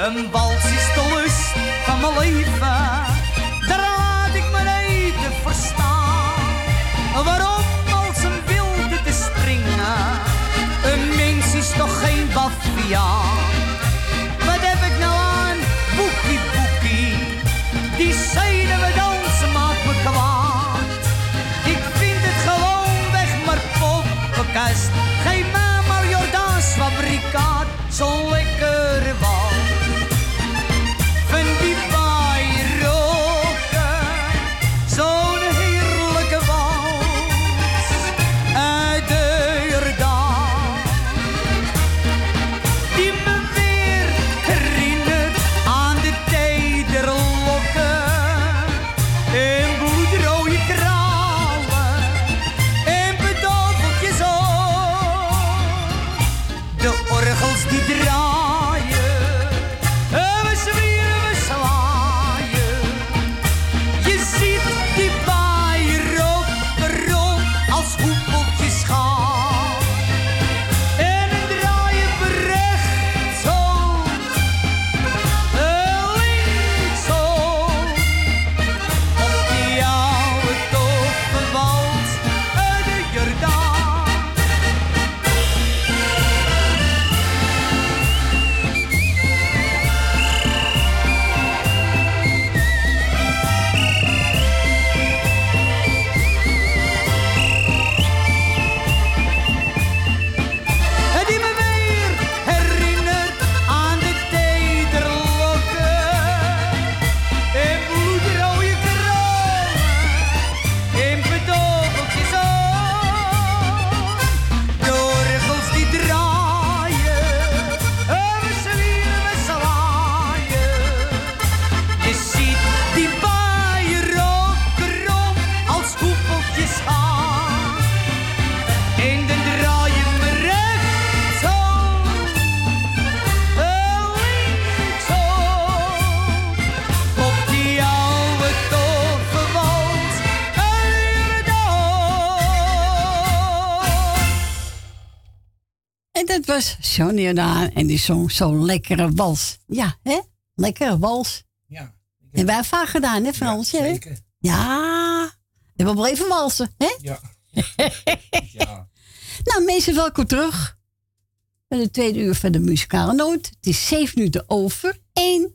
Een wals is de lust van mijn leven, daar ik mijn eten verstaan. Waarom als een wilde te springen, een mens is toch geen baviaan. Johnny Jordaan en die zong zo'n lekkere wals. Ja, hè? Lekkere wals. Ja. En wij hebben vaak gedaan, hè, Frans? hè? zeker. Ja. We hebben wel even walsen, hè? Ja. Nou, mensen, welkom terug. Bij de tweede uur van de muzikale noot. Het is zeven minuten over één.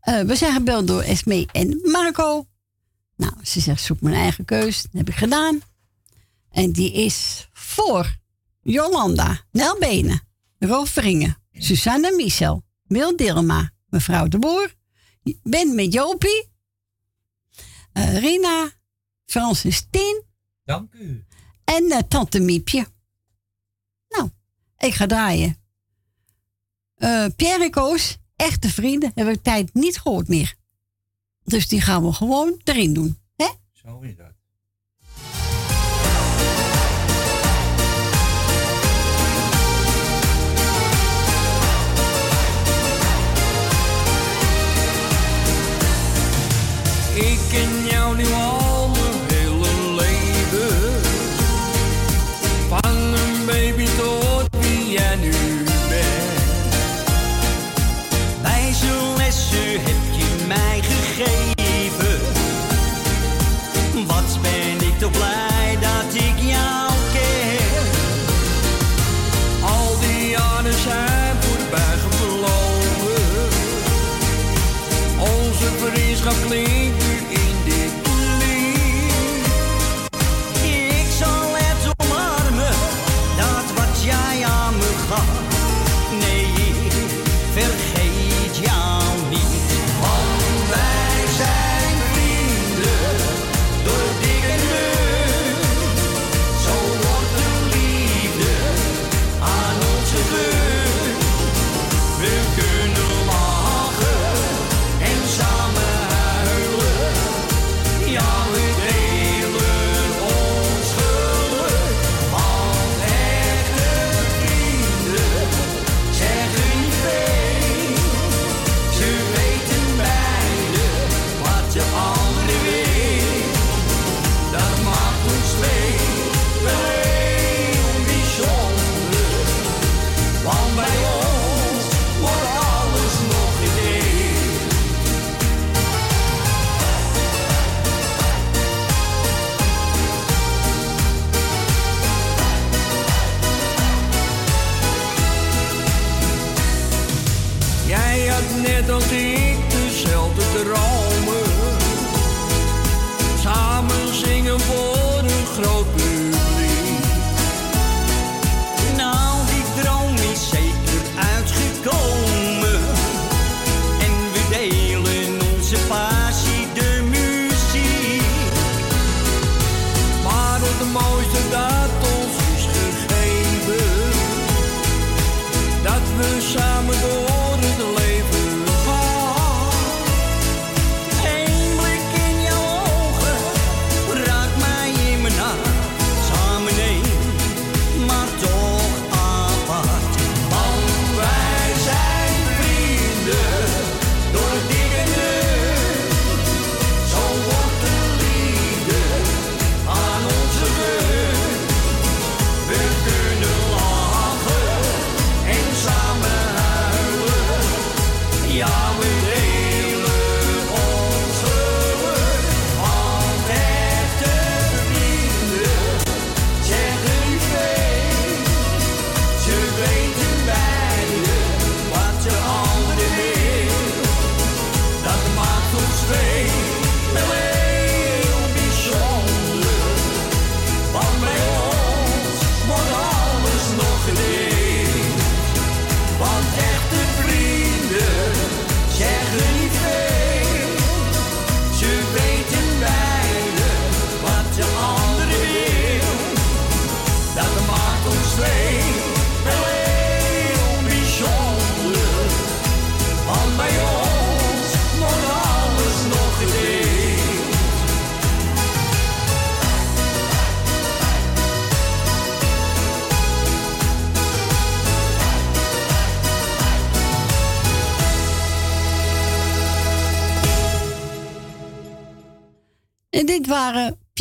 Eh, we zijn gebeld door Esme en Marco. Nou, ze zegt, zoek mijn eigen keus. Dat heb ik gedaan. En die is voor Jolanda, Nel Vringen, Susanne Michel, Wil Dilma, mevrouw de Boer, Ben met Jopie, eh, Rina, Frans en Steen Dank u. en eh, Tante Miepje. Nou, ik ga draaien. Eh, Pierre en Koos, echte vrienden, hebben we tijd niet gehoord meer. Dus die gaan we gewoon erin doen. Hè? Zo is dat. Ik ken jou nu al net als ik dezelfde dromen.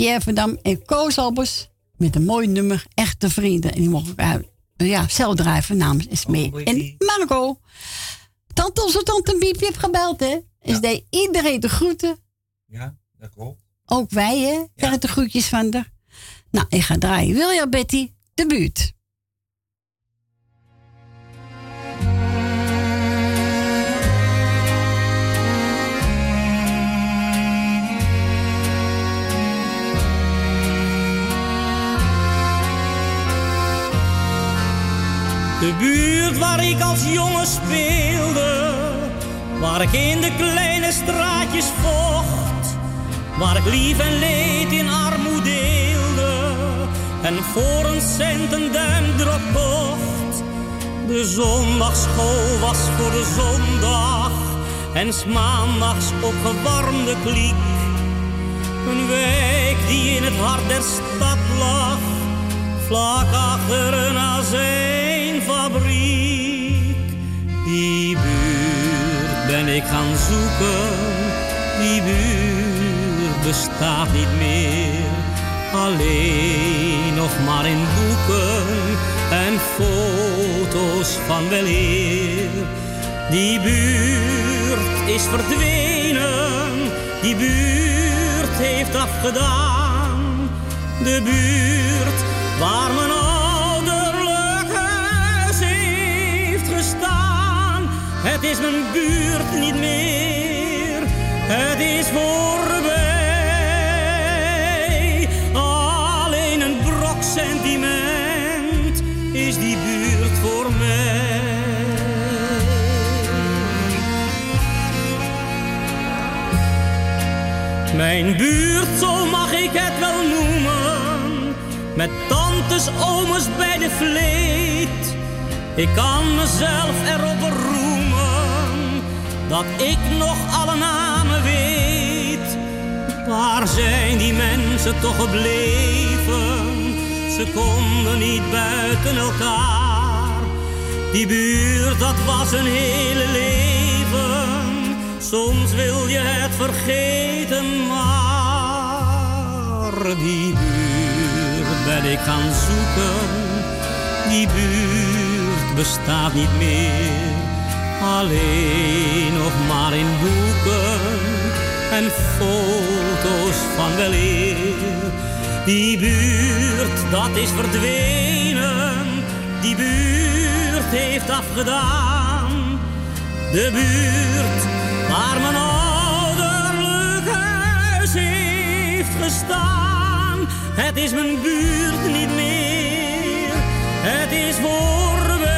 Pierre van Dam en Koos Albers met een mooi nummer, Echte Vrienden. En die mogen ik uit, ja, zelf drijven namens Esmee en Marco. Tante, onze tante Biepje heeft gebeld, hè? Is deed iedereen de groeten. Ja, dat klopt. Ook wij, hè? Krijgen de groetjes van haar. Nou, ik ga draaien. Wil je, Betty? De buurt. De buurt waar ik als jongen speelde, waar ik in de kleine straatjes vocht, waar ik lief en leed in armoede deelde en voor een cent een duimdrop kocht. De zondagschool was voor de zondag en 's maandags opgewarmde kliek. Een wijk die in het hart der stad lag, vlak achter een azijnfabriek. Die buurt ben ik gaan zoeken, die buurt bestaat niet meer. Alleen nog maar in boeken en foto's van weleer. Die buurt is verdwenen, die buurt heeft afgedaan. De buurt waar mijn ouderlijk huis heeft gestaan. Het is mijn buurt niet meer, het is voorbij. Alleen een brok sentiment is die buurt voor mij. Mijn buurt, zo mag ik het wel noemen. Met tantes, ooms bij de vleet. Ik kan mezelf erop beroemen dat ik nog alle namen weet. Waar zijn die mensen toch gebleven? Ze konden niet buiten elkaar. Die buurt, dat was een hele leven. Soms wil je het vergeten, maar die buurt ben ik gaan zoeken. Die buurt bestaat niet meer, alleen nog maar in boeken en foto's van weleer. Die buurt, dat is verdwenen, die buurt heeft afgedaan. De buurt waar mijn ouderlijk huis heeft gestaan. Het is mijn buurt niet meer, het is voorbij.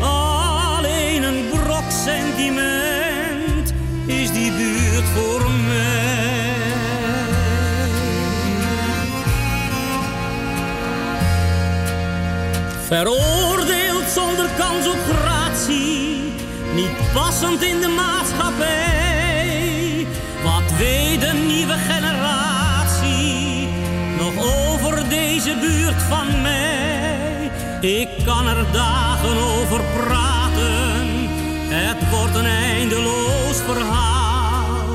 Alleen een brok sentiment is die buurt voor mij. Veroordeeld zonder kans op gratie, niet passend in de maatschappij. Wat weet de nieuwe generatie van mij? Ik kan er dagen over praten, het wordt een eindeloos verhaal.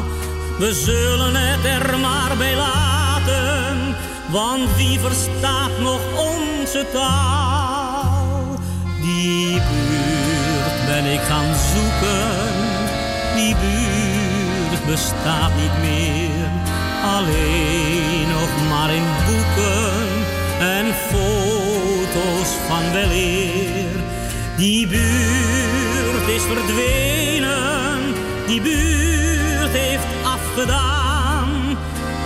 We zullen het er maar bij laten, want wie verstaat nog onze taal? Die buurt ben ik gaan zoeken, die buurt bestaat niet meer. Alleen nog maar in boeken Die buurt is verdwenen, die buurt heeft afgedaan.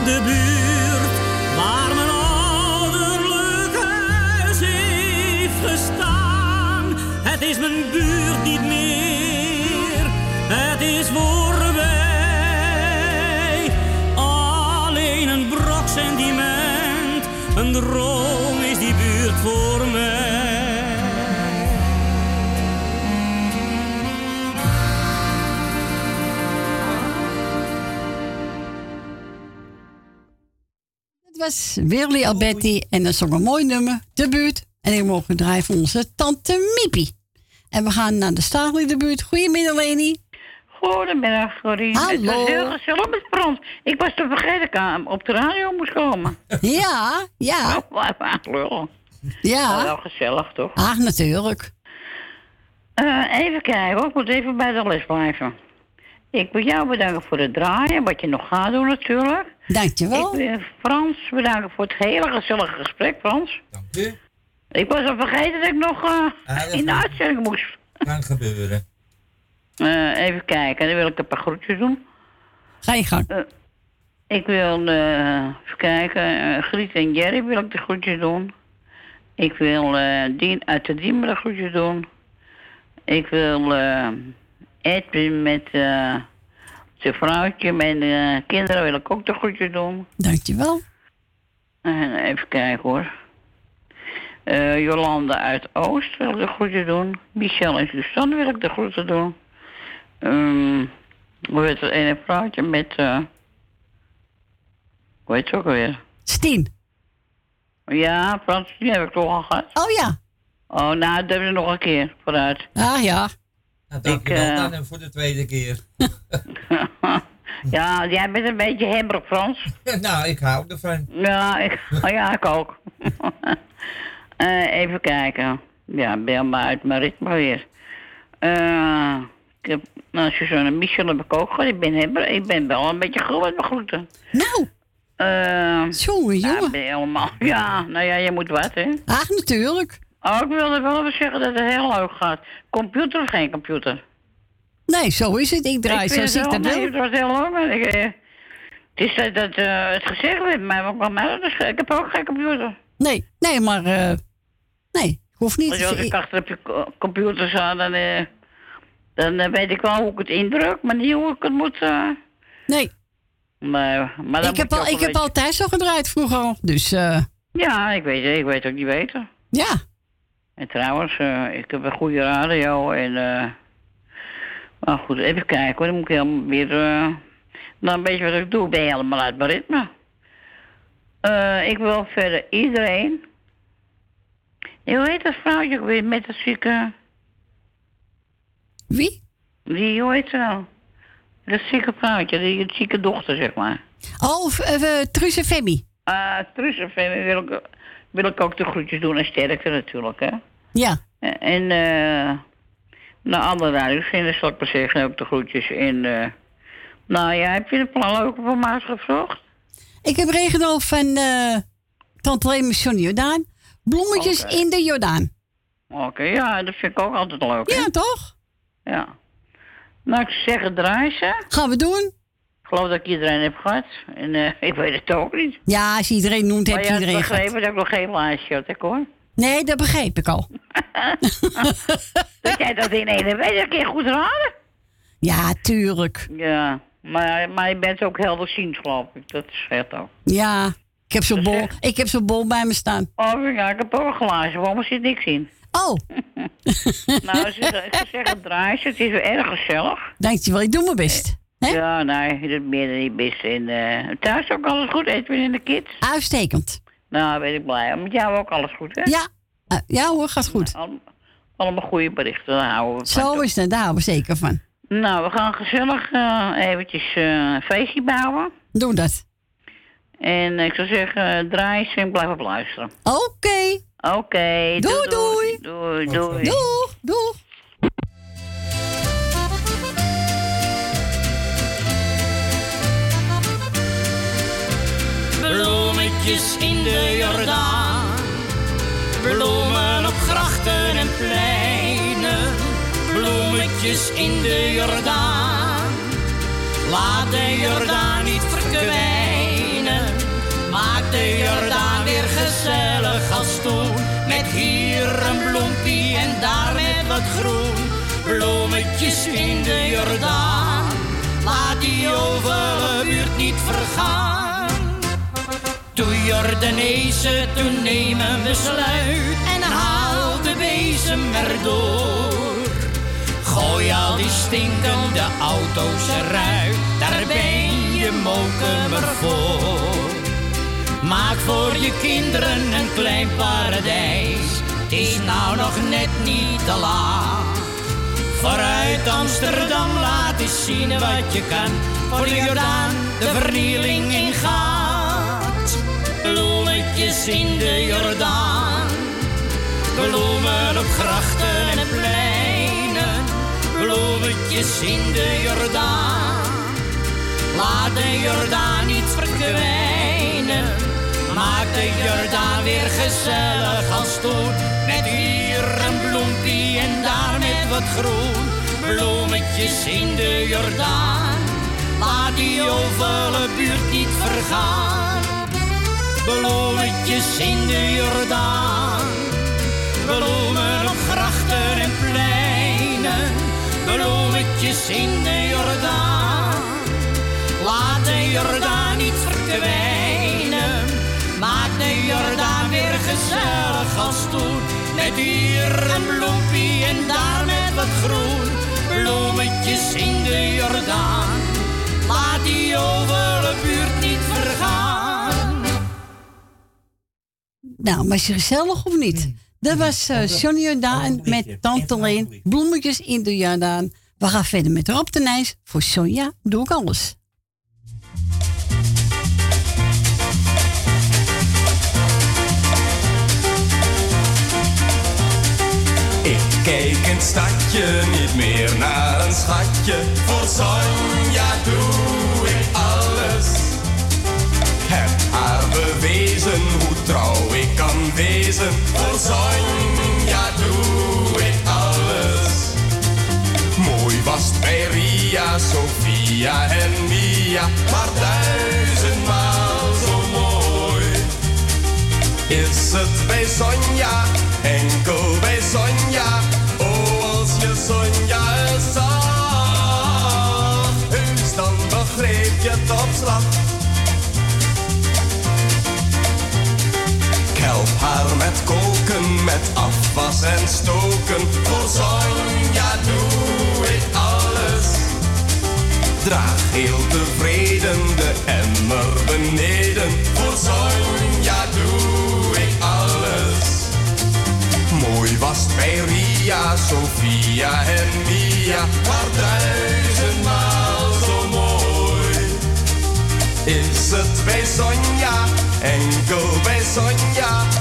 De buurt waar mijn ouderlijk huis heeft gestaan. Het is mijn buurt niet meer, het is voorbij. Alleen een brok sentiment, een droom is die buurt voor mij. Was Willy Alberti en dat zong een mooi nummer, De Buurt. En ik mogen draaien van onze tante Miepie. En we gaan naar de Stadelijk de buurt. Goedemiddag, Leni. Goedemiddag, Corrie. Hallo. Het was heel gezellig met Frans. Ik was te vergeten dat ik aan- op de radio moest komen. Ja, ja. Oh. Ja. Oh, wel gezellig, toch? Ach, natuurlijk. Eh, even kijken hoor, ik moet even bij de les blijven. Ik wil jou bedanken voor het draaien, wat je nog gaat doen natuurlijk. Dankjewel. Ik wil Frans bedanken voor het hele gezellige gesprek, Frans. Dank u. Ik was al vergeten dat ik nog eh, Ah, dat in de uitzending moest. Kan gebeuren. Eh, even kijken, dan wil ik een paar groetjes doen. Ga je gang. Eh, ik wil, eh, even kijken, eh, Griet en Jerry wil ik de groetjes doen. Ik wil eh, Dien uit de Diemen de groetjes doen. Ik wil eh Edwin met eh, zijn vrouwtje, mijn eh, kinderen wil ik ook de groetjes doen. Dankjewel. En even kijken hoor. Eh, Jolanda uit Oost wil ik de groeten doen. Michel en Suzanne wil ik de groeten doen. Ehm hoe heet het ene vrouwtje met... eh hoe heet ze ook alweer? Stien. Ja, Frans, die heb ik toch al gehad. Oh ja. Oh, nou, dat hebben nog een keer vooruit. Ah ja. Nou, dank u wel eh, dan en voor de tweede keer. ja, jij bent een beetje hemmerig, Frans. nou, ik hou ervan. Ja, ik, oh ja, ik ook. Eh, even kijken. Ja, ben maar uit mijn ritme weer. Eh, ik heb, nou, Suzanne Michel heb ik ook gehad. Ik ben, hebber- ik ben wel een beetje goed met mijn groeten. Nou. Uh, jongen, jongen. ben je helemaal, ja, nou ja, je moet wat, hè? Ach, natuurlijk. Oh, ik wilde wel even zeggen dat het heel leuk gaat. Computer of geen computer? Nee, zo is het. Ik draai Ik ik het dat wel- nee. Het was heel lang. maar ik, eh, Het is dat, dat eh, het gezegd werd, maar wat mij is- Ik heb ook geen computer. Nee, nee, maar... eh, nee, ik hoef niet. Als ik achter op je co- computer sta, dan, dan weet ik wel hoe ik het indruk, maar niet hoe ik het moet. Nee. Maar, maar ik heb, al, ik heb altijd zo gedraaid vroeger al. Dus Ja, ik weet, ik weet ook niet weten. ja. En trouwens, eh, ik heb een goede radio en... eh maar goed, even kijken hoor. Dan moet ik helemaal weer... eh nou, een beetje wat ik doe. Ik ben helemaal uit mijn ritme. Eh, ik wil verder iedereen... Hoe heet dat vrouwtje weer met dat zieke... Wie? Die, hoe heet ze nou? Dat zieke vrouwtje, die zieke dochter, zeg maar. Oh, v- eh, Truus en Femi. Ah, Truus en Femi wil ik, wil ik ook de groetjes doen en sterkte natuurlijk, hè. Ja. En eh naar andere radiozenders zal ik maar zeggen ook de groetjes. En eh nou ja, heb je de plan ook voor Maas gevraagd? Ik heb Regenhoofd van eh Tante Leen Johnny Jordaan. Bloemetjes in de Jordaan. Oké, ja, dat vind ik ook altijd leuk. Ja, toch? Ja. Nou, ik zou zeggen, draai ze. Gaan we doen. Ik geloof dat ik iedereen heb gehad. En eh, ik weet het ook niet. Ja, als je iedereen noemt, heb je had iedereen gehad. begrepen dat ik nog geen lijstje had, hè, hoor. Nee, dat begreep ik al. Dat jij dat in één weet, dat keer goed raden. Ja, tuurlijk. Ja, maar, maar je bent ook helderziend, geloof ik. Dat is vet ook. Ja, ik heb zo'n bol, ik heb zo'n bol bij me staan. Oh ja, ik heb ook een glaasje. Waarom zit niks in? Oh. nou, ze, zou zeggen, draai ze. Het is erg gezellig. Dankjewel, ik doe mijn best. Ja, nee, dat meer dan niet best. En eh, thuis ook alles goed, Edwin en de kids? Uitstekend. Nou, ben ik blij. Met jou ook alles goed, hè? Ja, eh, ja hoor, gaat goed. Allemaal, allemaal goede berichten, daar houden we van. Zo is het, daar houden we zeker van. Nou, we gaan gezellig eh, eventjes eh, een feestje bouwen. Doe dat. En ik zou zeggen, draai eens en blijf op luisteren. Oké. Oké, Doei, doei. Doei, doei. Doeg, doeg. Bloemetjes Bloemetjes in de Jordaan. Laat de Jordaan niet verkwijnen. Maak de Jordaan weer gezellig als toen. Met hier een bloempie en daar met wat groen. Bloemetjes in de Jordaan. Laat die ovale buurt niet vergaan. Toen Jordanezen toen neem een besluit en haal de bezem erdoor. Gooi al die stinkende auto's eruit, daar ben je mokemer voor. Maak voor je kinderen een klein paradijs, het is nou nog net niet te laat. Vooruit Amsterdam, laat eens zien wat je kan. Voor de Jordaan de vernieling ingaat. Bloemetjes in de Jordaan. Bloemen op grachten en pleinen. Bloemetjes in de Jordaan. Laat de Jordaan niet verkwijnen. Maak de Jordaan weer gezellig als toen. Met hier een bloempie en daar met wat groen. Bloemetjes in de Jordaan. Laat die ovale buurt niet vergaan. Bloemetjes in de Jordaan. Bloemen op grachten en pleinen. Bloemetjes in de Jordaan. Laat de Jordaan niet verkwijnen. Maak de Jordaan weer gezellig als toen. Met hier een bloempie en daar met wat groen. Bloemetjes in de Jordaan. Laat die ovale buurt niet vergaan. Nou, was je gezellig of niet? Dat was eh Johnny Jordaan met Tante Leen. Bloemetjes in de Jordaan. We gaan verder met Rob de Nijs. Voor Sonja doe ik alles. Ik kijk in het stadje niet meer naar een schatje. Voor Sonja doe bewezen hoe trouw ik kan wezen. Voor Sonja doe ik alles. Mooi was het bij Sophia en Mia, maar duizendmaal zo mooi. Is het bij Sonja, enkel met koken, met afwas en stoken. Voor Sonja doe ik alles. Draag heel tevreden de emmer beneden. Voor Sonja doe ik alles. Mooi was bij Ria, Sophia en Mia. Maar duizendmaal zo mooi. Is het bij Sonja, enkel bij Sonja.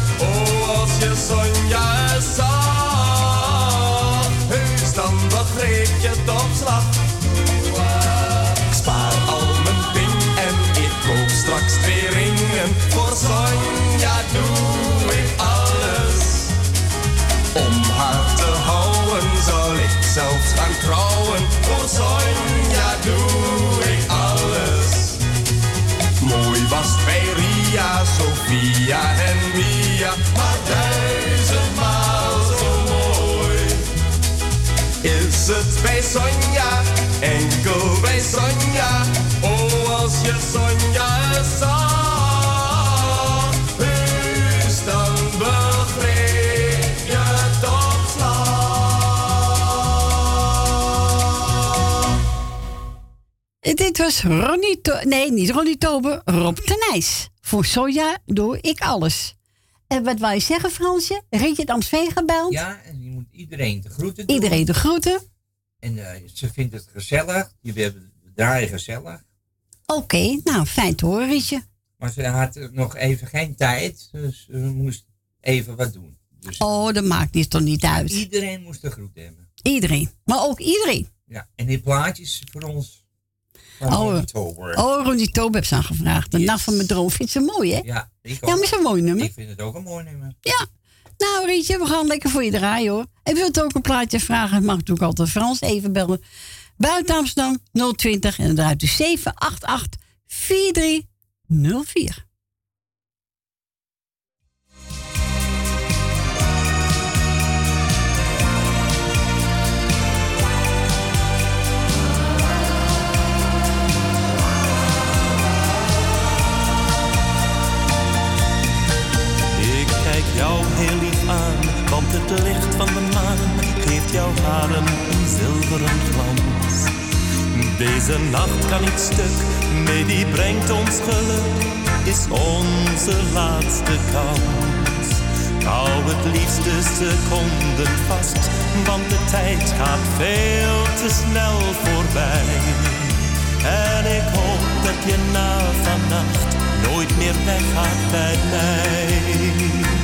Sophia en Mia, maar duizendmaal zo mooi. Is het bij Sonja, enkel bij Sonja, oh als je Sonja zag, heus dan begreep je op slag. Dit was Ronnie... To- nee, niet Ronnie Tober. Rob Tenijs. Voor Soja doe ik alles. En wat wil je zeggen, Fransje? Rietje het Amstveen gebeld? Ja, en je moet iedereen de groeten doen. Iedereen de groeten. En eh, ze vindt het gezellig. Je draaien gezellig. Oké, nou, fijn te horen, Rietje. Maar ze had nog even geen tijd. Dus ze moest even wat doen. Dus Oh, dat maakt niet toch niet uit. iedereen moest de groet hebben. Iedereen. Maar ook iedereen. Ja, en die plaatjes voor ons. Oh, oh Ronnie Tober heeft ze aangevraagd. De nacht van mijn droom vindt ze mooi, hè? Ja, ik Ja, maar is een mooi nummer. Ik vind het ook een mooi nummer. Ja. Nou, Rietje, we gaan lekker voor je draaien, hoor. En wilt ook een plaatje vragen, mag natuurlijk altijd Frans even bellen. Buiten Amsterdam 020 en dan draait u 788 4304. Jou heel lief aan, want het licht van de maan geeft jouw haren een zilveren glans. Deze nacht kan niet stuk, nee die brengt ons geluk, is onze laatste kans. Hou het liefst de seconden vast, want de tijd gaat veel te snel voorbij. En ik hoop dat je na vannacht nooit meer weggaat bij mij.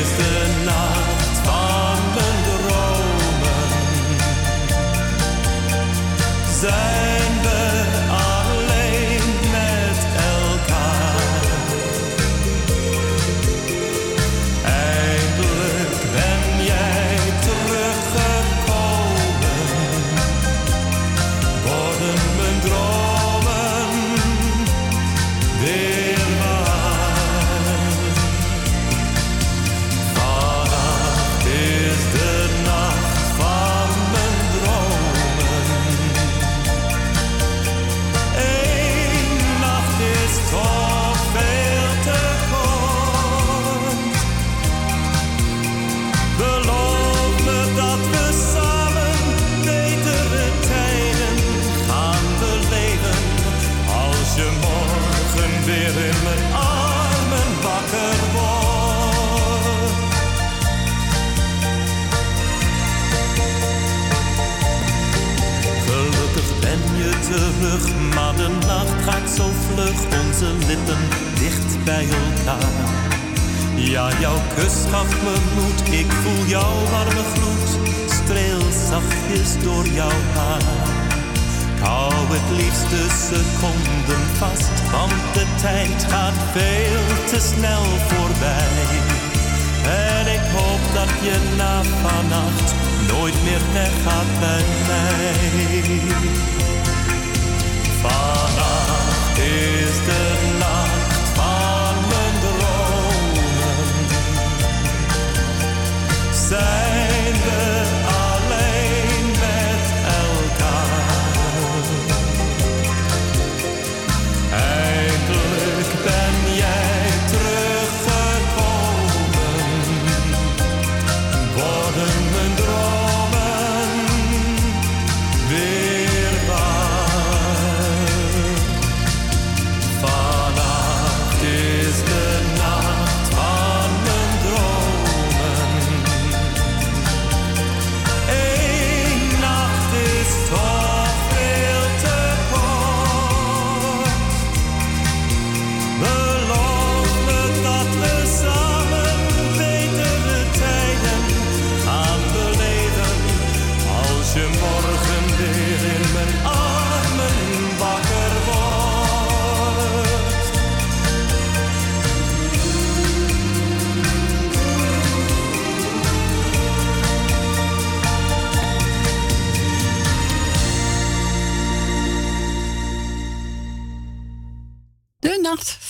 Is de nacht van mijn dromen. Zijn de nacht gaat zo vlug. Onze lippen dicht bij elkaar. Ja, jouw kus gaf me moed, ik voel jouw warme gloed. Streel zachtjes door jouw haar. Ik hou het liefst de seconden vast, want de tijd gaat veel te snel voorbij. En ik hoop dat je na vannacht nooit meer weggaat bij mij. Zijn we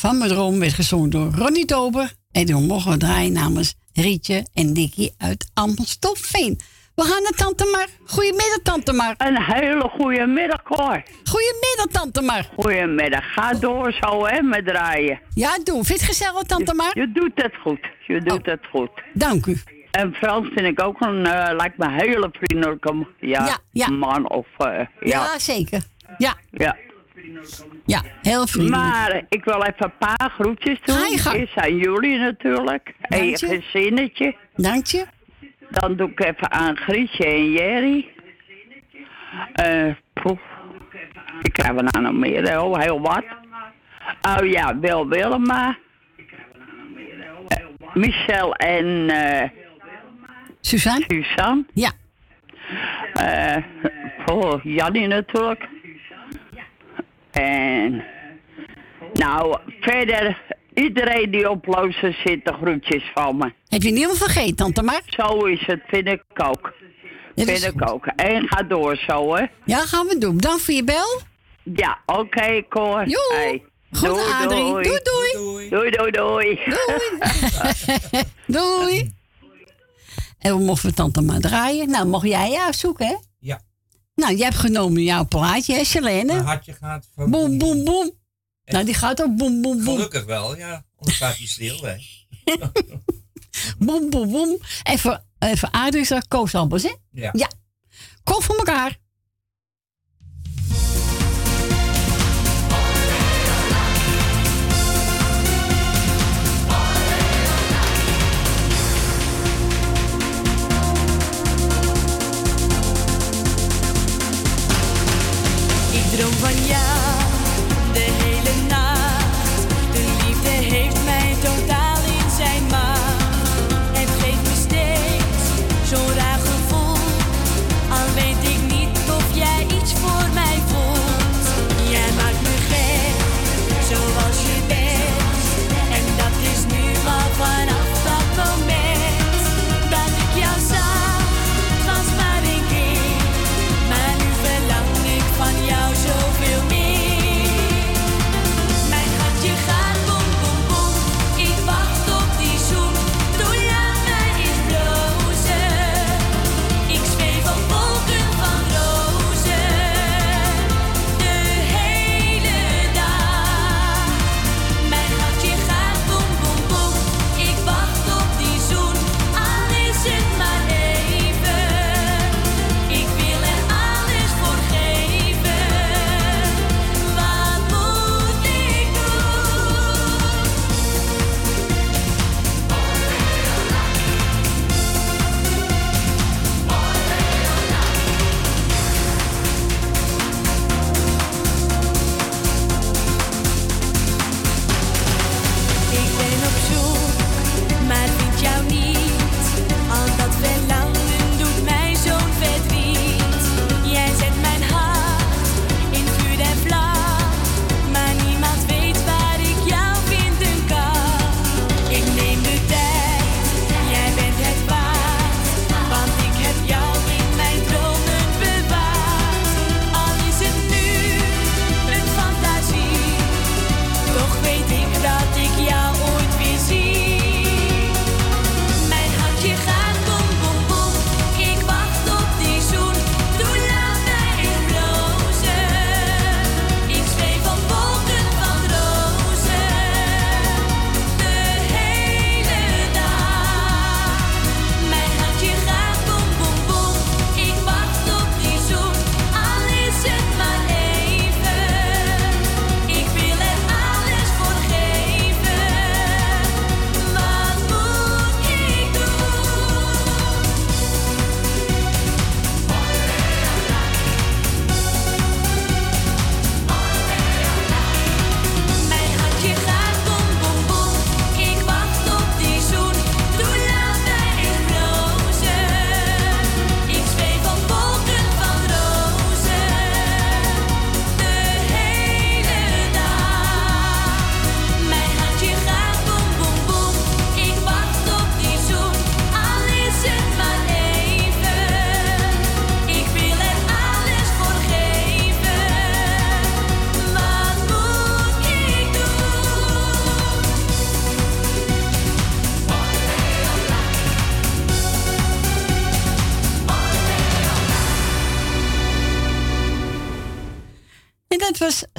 van mijn droom werd gezongen door Ronnie Tober. En toen mogen we draaien namens Rietje en Dikkie uit Amstelveen. We gaan naar Tante Mar. Goedemiddag, Tante Mar. Een hele goede middag, Cor. Goedemiddag, Tante Mar. Goedemiddag. Ga door zo, hè, met draaien. Ja, doe. Vind je het gezellig, Tante Mar? Je doet het goed. Je doet het goed. Dank u. En Frans vind ik ook een, eh, lijkt me een hele vriendelijke ja, Ja, ja. man. Of, eh, ja. Ja, zeker. Ja. Ja. Ja, heel vriendelijk. Maar ik wil even een paar groetjes doen. Ga. Eerst aan jullie natuurlijk. En je Dank je. gezinnetje. Dank je. Dan doe ik even aan Grietje en Jerry. Eh, poef. Ik krijg er nou nog meer, oh, heel wat. Oh ja, Wil Willema. Eh, Michel en eh Suzanne. Suzanne. Ja. Eh oh, Jannie natuurlijk. En nou, verder iedereen die op Lozen zit, de groetjes van me. Heb je niemand vergeten, Tante Mar? Zo is het, vind ik ook. Vind ik ook. En ga door zo, hè. Ja, gaan we doen. Dank voor je bel. Ja, oké, Cor. Joe. Hey. Goed, doei, Adrie. doei. Doei, doei. Doei, doei, doei. Doei. En we mochten Tante Mar draaien. Nou, mocht jij je uitzoeken, hè? Nou, jij hebt genomen jouw plaatje, hè, Selene? Mijn hartje gaat van Boem, boem, boem. Nou, die gaat ook boem, boem, boem. Gelukkig wel, ja. Anders staat hij stil, hè. Boem, boem, boem. En voor, en voor Adrie is dat Koos Albers, hè? Ja. Ja. Kom voor elkaar. Droom van jou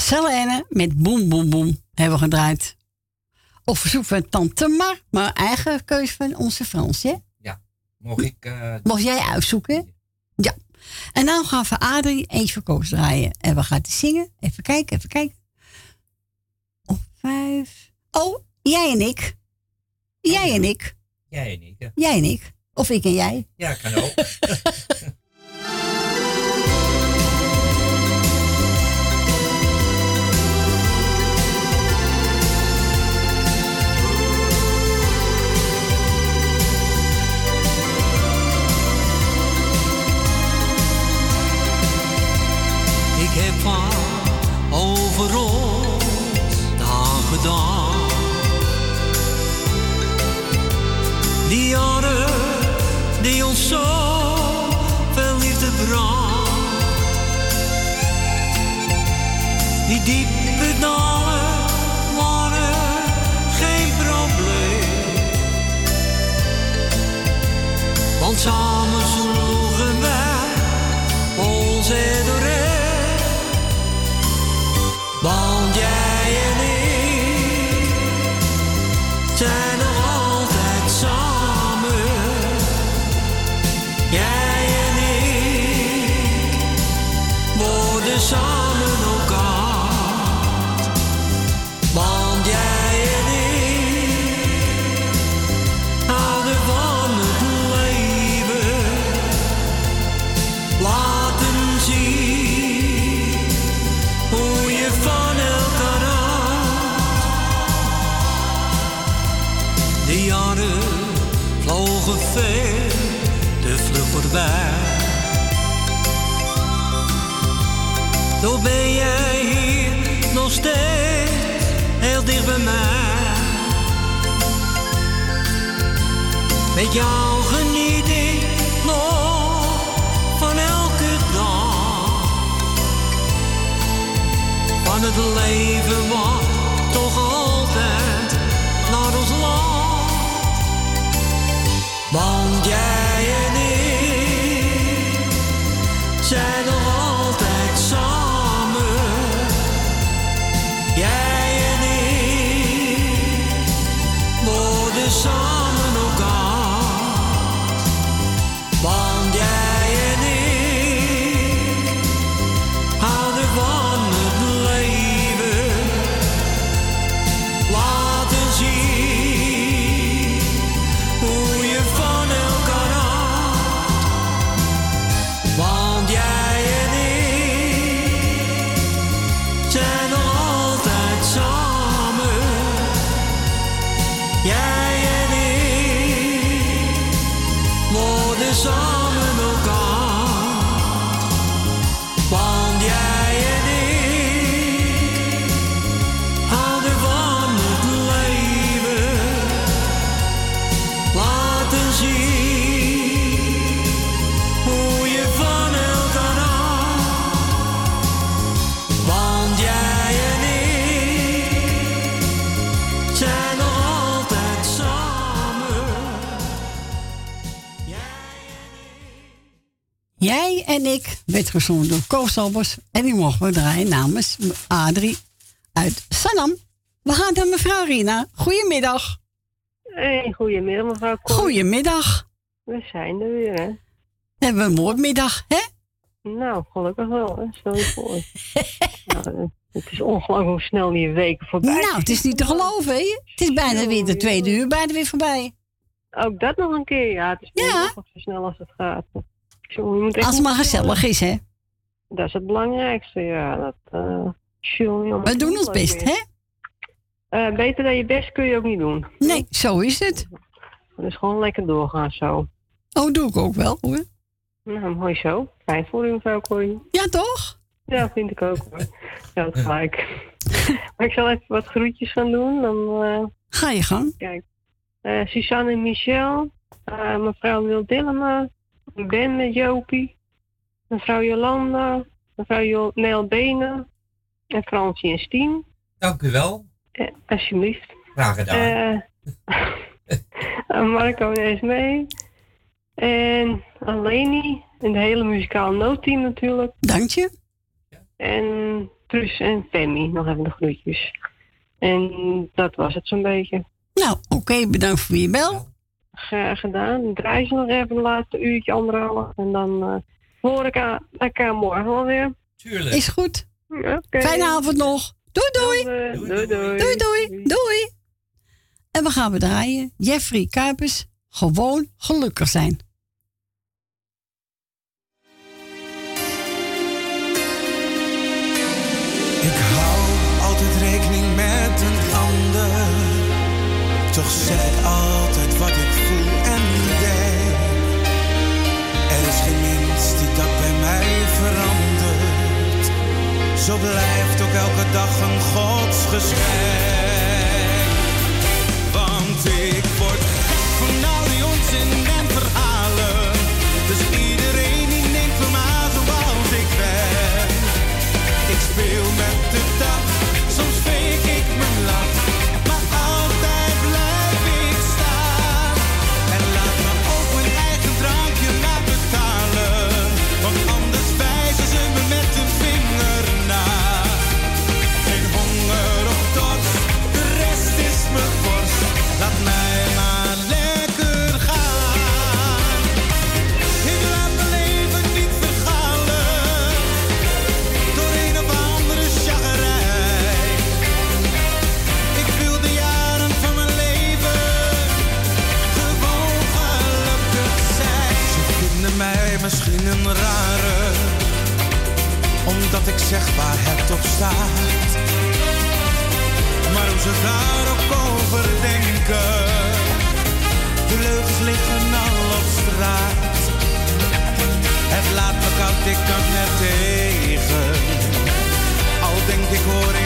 was Selene met Boem Boem Boem. Hebben we gedraaid. Op verzoek van Tante Mar, maar eigen keuze van onze Frans, hè? Mocht ik... eh, Mocht jij uitzoeken? Ja. En nou gaan we Adrie eens voor Koos draaien. En we gaan die zingen. Even kijken, even kijken. Op vijf. Oh, jij en ik. Jij en ik. jij en ik. hè? Jij en ik. Of ik en jij. Ja, kan ook. Die ben jij hier nog steeds heel dicht bij mij. Met jou geniet ik nog van elke dag. Van het leven wat en ik werd gezongen door Koos Albers. En die mogen we draaien namens Adrie uit Sanam. We gaan naar mevrouw Rina. Goedemiddag. Hey, goedemiddag mevrouw Cor. Goedemiddag. We zijn er weer, hè? Hebben we een moordmiddag, hè? Nou, gelukkig wel, hè? Stel je voor. nou, het is ongelooflijk hoe snel die weken voorbij Nou, het is niet te geloven, hè? Het is bijna weer de tweede uur, bijna weer voorbij. Ook dat nog een keer, ja. Het is Ja. nog zo snel als het gaat. Als het maar gezellig is, hè? Dat is het belangrijkste, ja. Dat, jongen, jongen, We doen ons best, hè? Eh, beter dan je best kun je ook niet doen. Nee, zo is het. Dus gewoon lekker doorgaan zo. Oh, doe ik ook wel, hoor. Nou, mooi zo. Fijn voor u, mevrouw Corrie. Ja, toch? Ja, vind ik ook hoor. Ja, dat gelijk. maar ik zal even wat groetjes gaan doen. Dan, eh, Ga je gang. Kijk. Suzanne en Michel. mevrouw Wil Dillema. Ben met Jopie. Mevrouw Jolanda. Mevrouw jo Nel Benen. En Francie en Stien. Dank u wel. Eh, alsjeblieft. Graag gedaan. Eh, aan Marco en Esmee. En aan Leni. En de hele muzikale noodteam natuurlijk. Dank je. En Truus en Femi, nog even de groetjes. En dat was het zo'n beetje. Nou, oké, bedankt voor je bel. Graag gedaan. Draai ze nog even een laatste uurtje, anderhalf. En dan eh, hoor ik elkaar morgen wel weer. Tuurlijk. Is goed. Oké. Fijne avond nog. Doei doei. Doei doei. Doei doei. Doei. En we gaan we draaien. Jeffrey Kuipers, gewoon gelukkig zijn. Ik hou altijd rekening met een ander. Toch zeg Zo blijft ook elke dag een godsgeschenk. Want ik word gek van al die onzin en verhalen. Dus iedereen die neemt van mij zoals ik ben. Ik speel omdat ik zeg waar het op staat. Maar hoe ze daar ook over denken, de leugens liggen al op straat. Het laat me koud, ik kan er tegen. Al denk ik hoor eens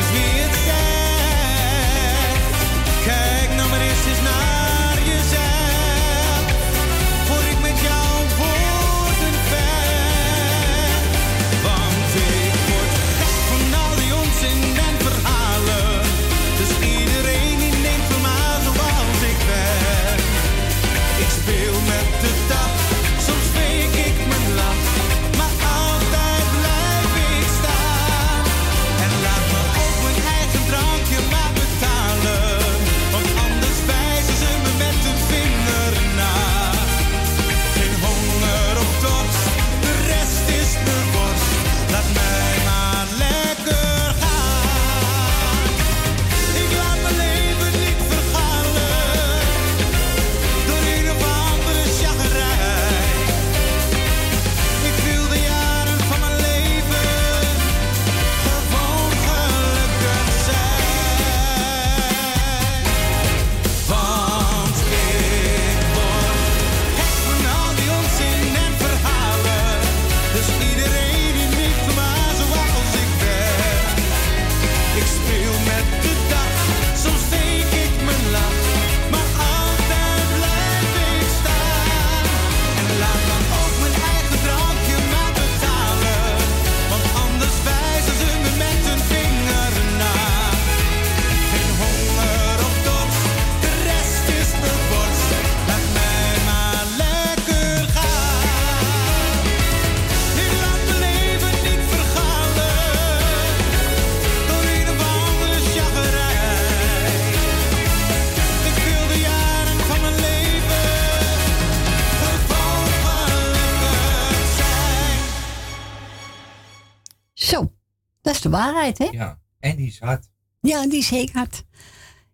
de waarheid, hè? Ja, en die is hard. Ja, die is zeker hard.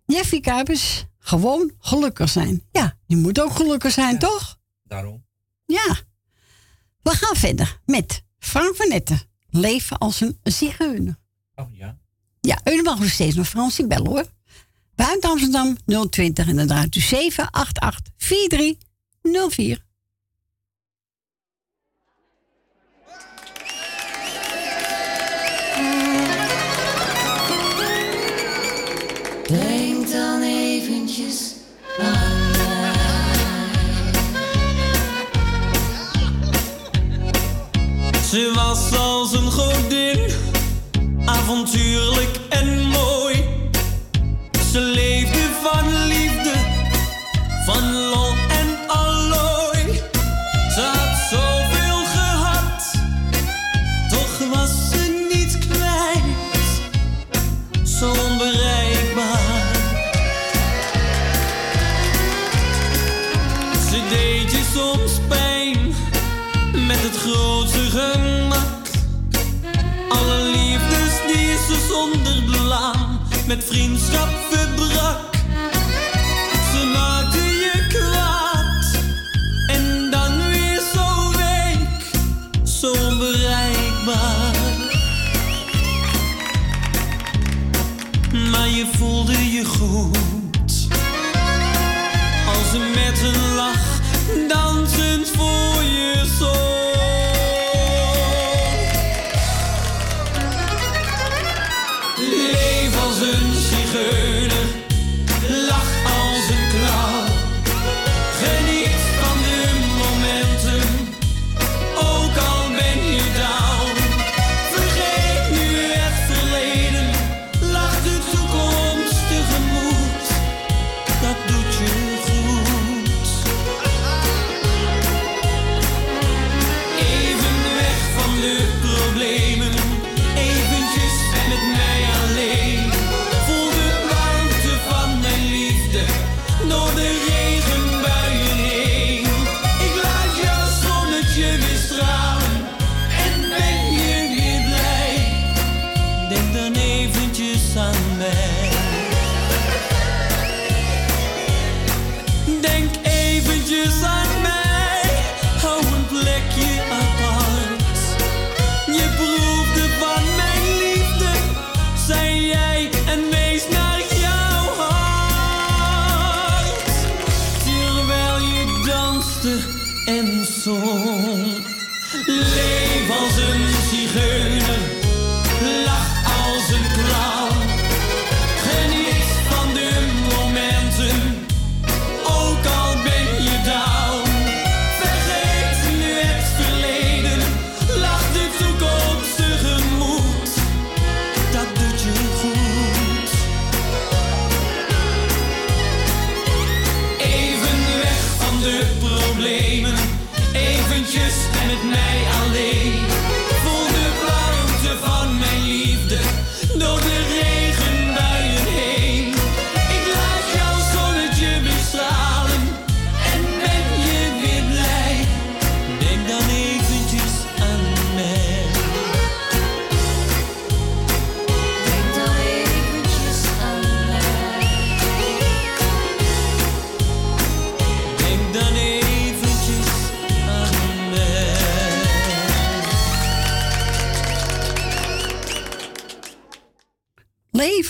Jeffrey Kuipers, gewoon gelukkig zijn. Ja, je moet ook gelukkig zijn, toch? Daarom. Ja. We gaan verder met Frank van Netten. Leven als een zigeuner. Oh ja. Ja, u mag nog steeds nog Fransie bellen hoor. Buiten Amsterdam 020 en dan draait u 788 4304. Ze was als een godin, avontuurlijk en mooi. Ze met vriendschap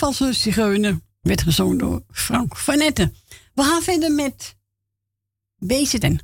valse zigeuner werd gezongen door Frank van Etten. We gaan verder met BZN.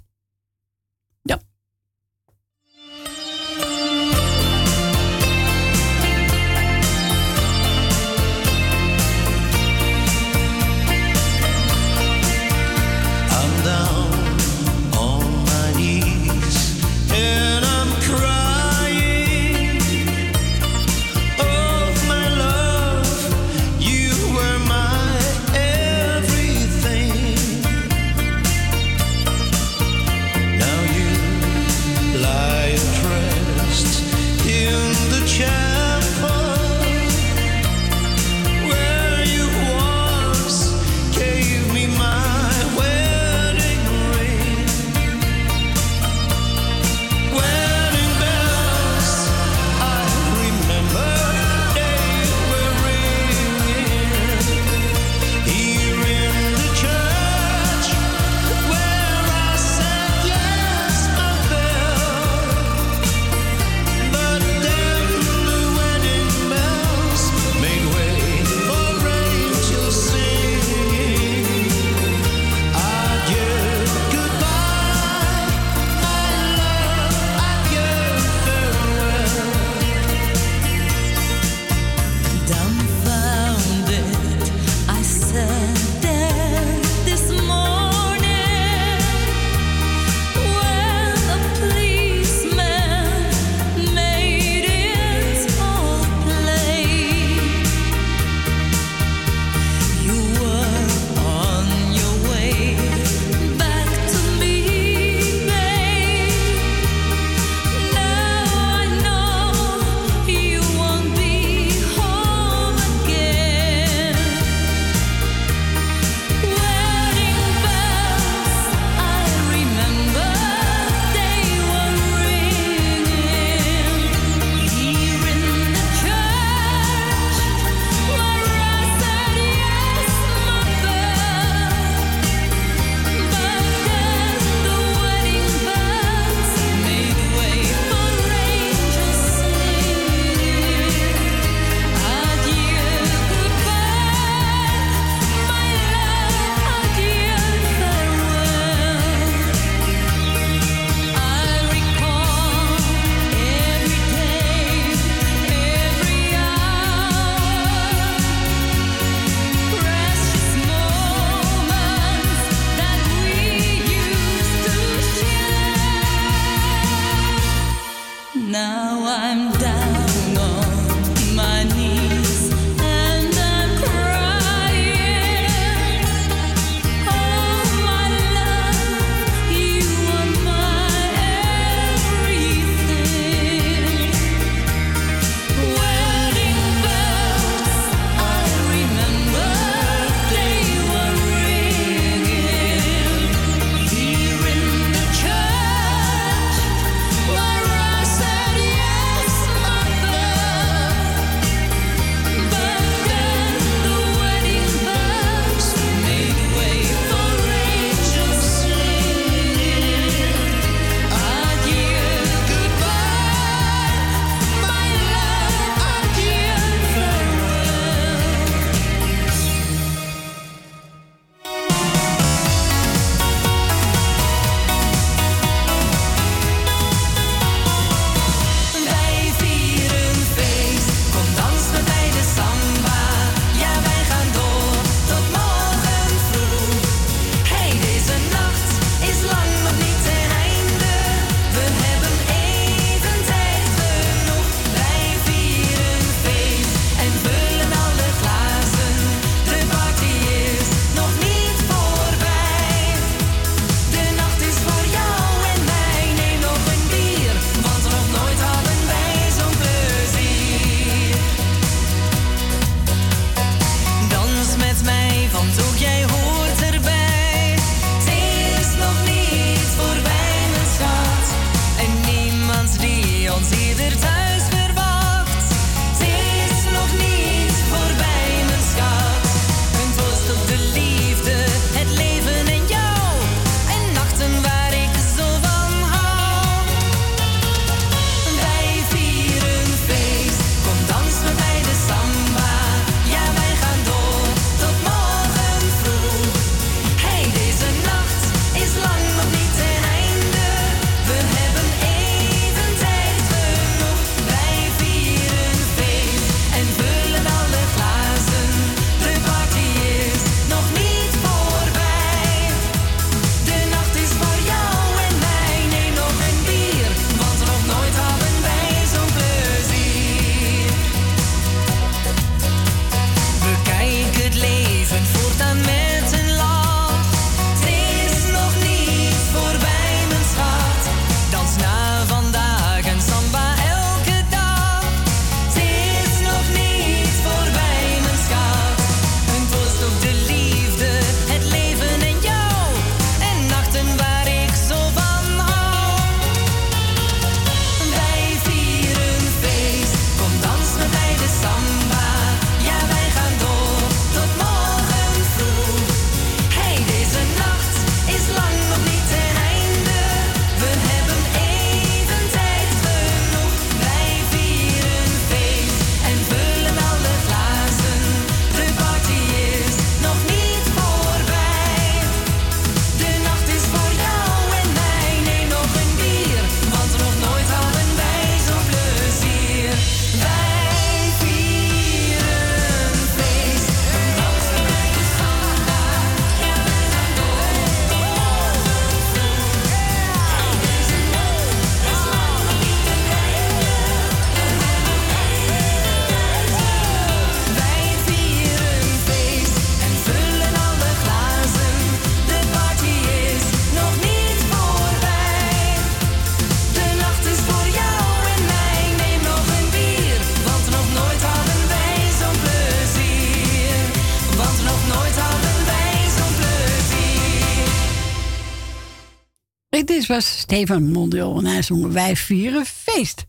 Dit was Stefan Mondel en hij zong Wij vieren feest.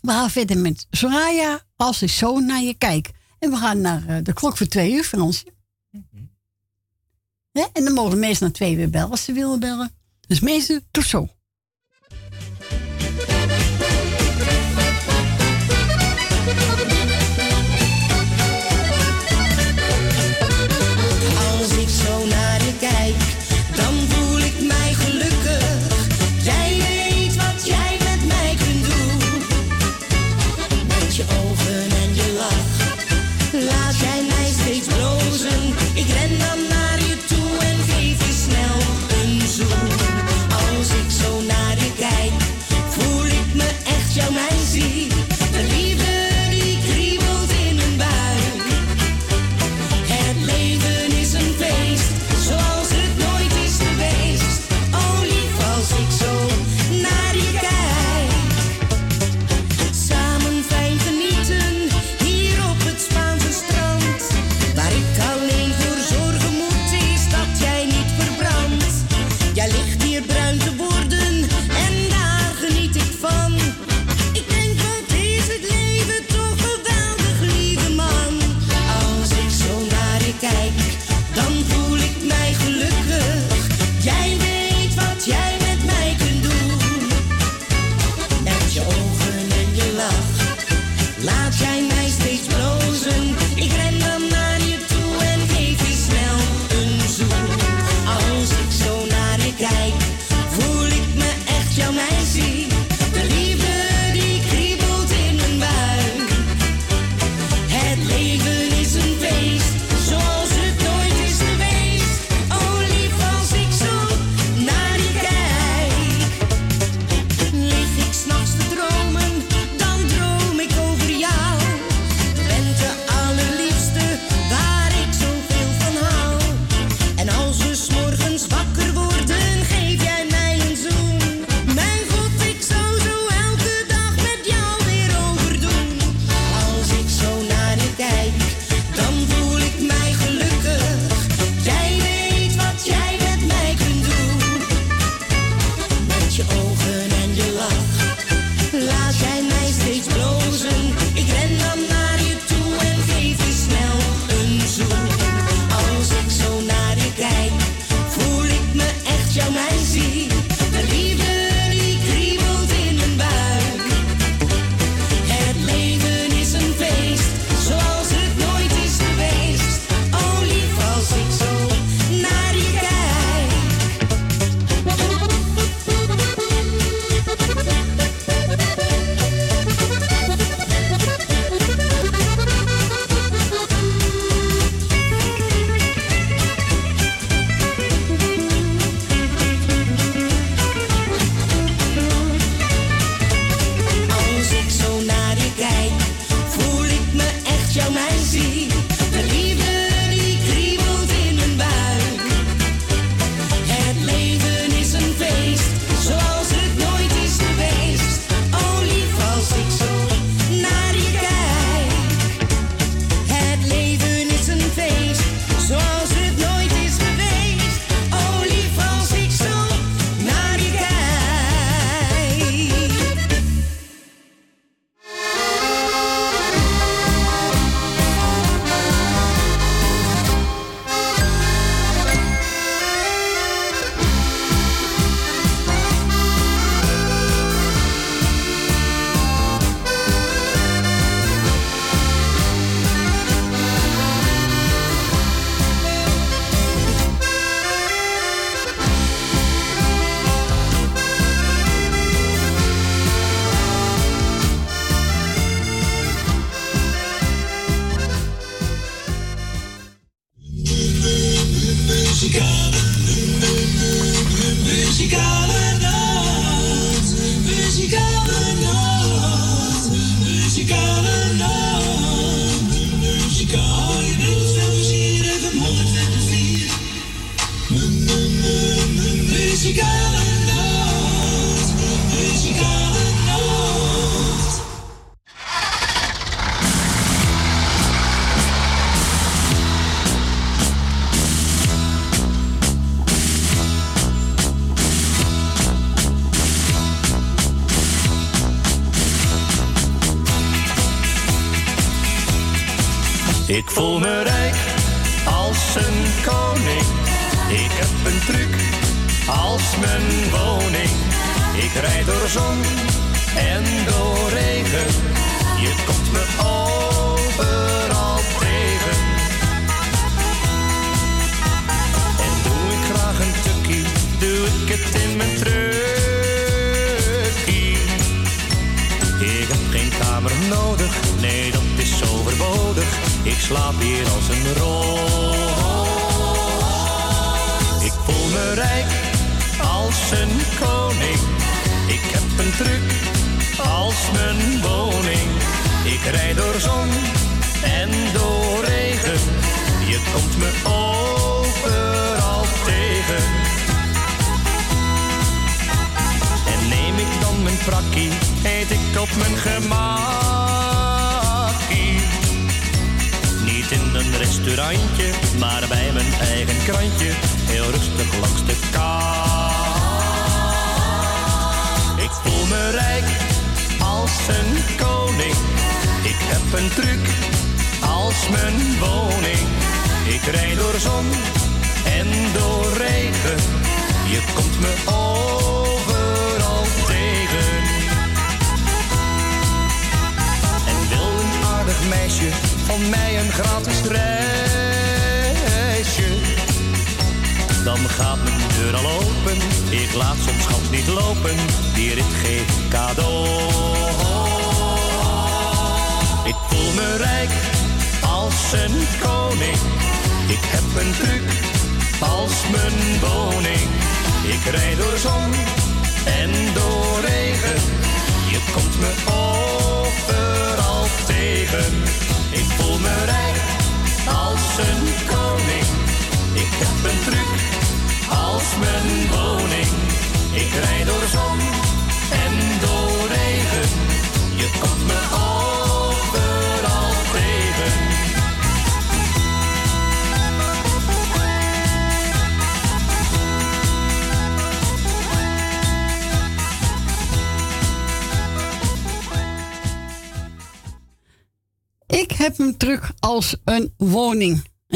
We gaan verder met Soraya, als de zo naar je kijk. En we gaan naar eh, de klok voor twee uur, van Mm. En dan mogen de meesten na twee weer bellen als ze willen bellen. Dus meesten toch zo.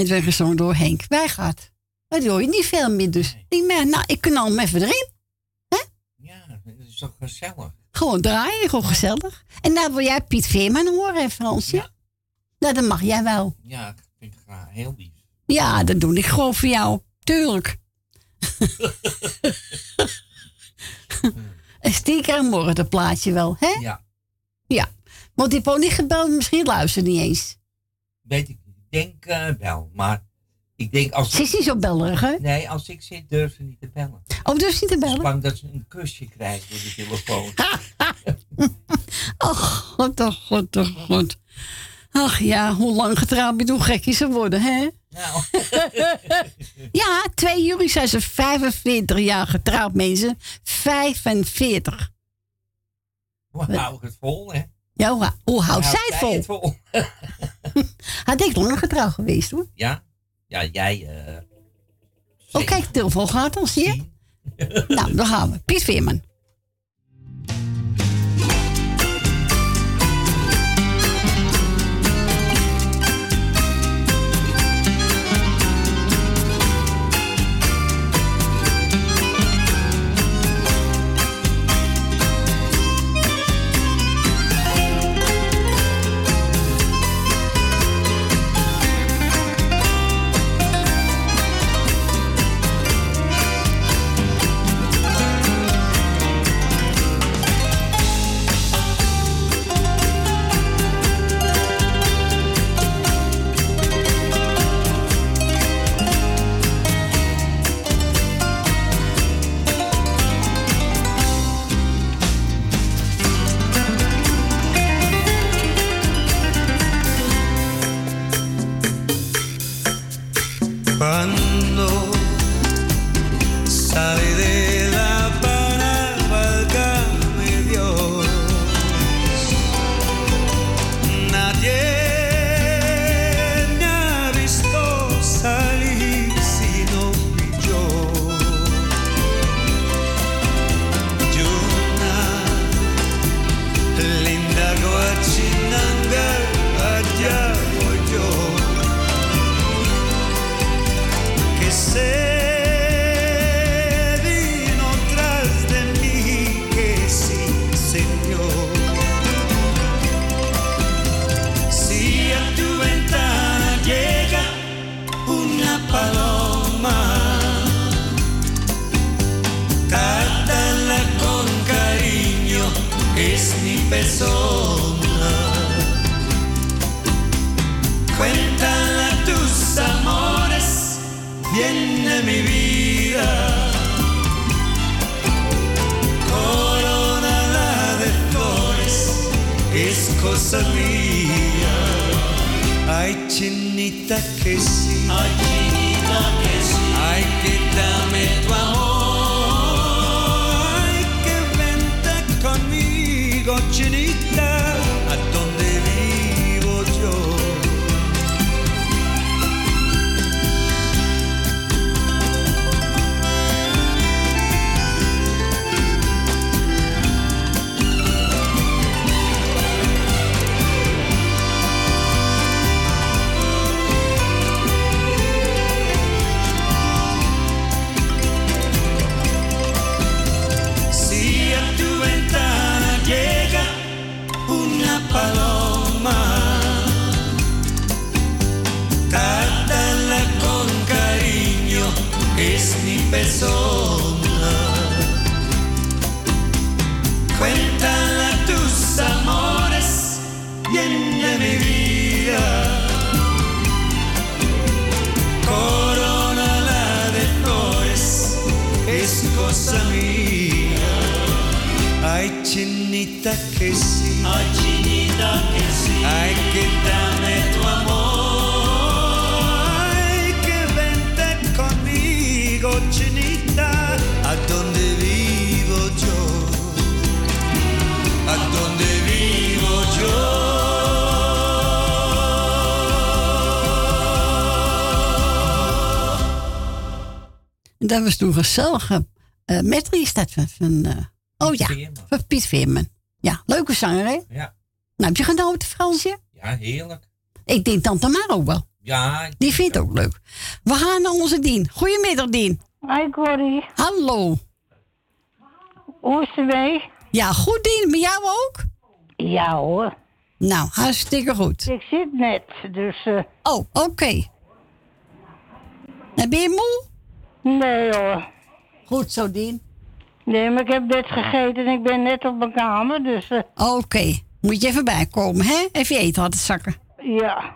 Werd gezongen door Henk Wijgaard. Dat hoor je niet veel meer dus. Ik denk, maar, nou, ik knal hem even erin. Ja, dat is toch gezellig. Gewoon draaien, gewoon gezellig. En nou wil jij Piet Veerman horen, hè, Fransje? Nou, dat mag jij wel. Ja, ik vind het graag heel lief. Ja, dat doe ik gewoon voor jou. Tuurlijk. en stiekem morgen het plaatje wel, hè? Ja. Ja. Want die heeft ook niet gebeld, misschien luistert niet eens. Weet. Ik denk wel, maar ik denk als... Ze is niet zo bellerig, hè? Nee, als ik zit durf ze niet te bellen. Oh, durf ze niet te Ik ben bellen? bang dat ze een kusje krijgt door de telefoon. Oh, god, oh, god, oh, god. Ach ja, hoe lang getrouwd bent, hoe gek is ze worden, hè? Nou. ja, 2 juli zijn ze 45 jaar getrouwd, mensen. 45. We houden het vol, hè? Ja, hoe, hoe houdt Houdt zij het vol? Hij denk langer getrouwd geweest, hoor. Ja? Ja, jij... eh Oh, kijk, de telefoon gaat al, zie je? nou, dan gaan we. Piet Veerman. Gezellige uh, medley is dat van, van eh, oh ja, van Piet Veerman. Ja, leuke zanger hè? Ja. Nou, heb je genoten Fransje? Ja, heerlijk. Ik denk Tante Mar ook wel. Ja, Die vindt het ook leuk. We gaan naar onze Dien. Goedemiddag Dien. Hi Corrie. Hallo. Hoe is het mee? Ja, goed Dien. Met jou ook? Ja hoor. Nou, hartstikke goed. Ik zit net, dus... eh, Oh, oké. En ben je moe? Nee hoor. Goed zo, Dien. Nee, maar ik heb net gegeten en ik ben net op mijn kamer, dus... eh, Oké. Moet je even bijkomen, hè? Even je eten laten zakken. ja.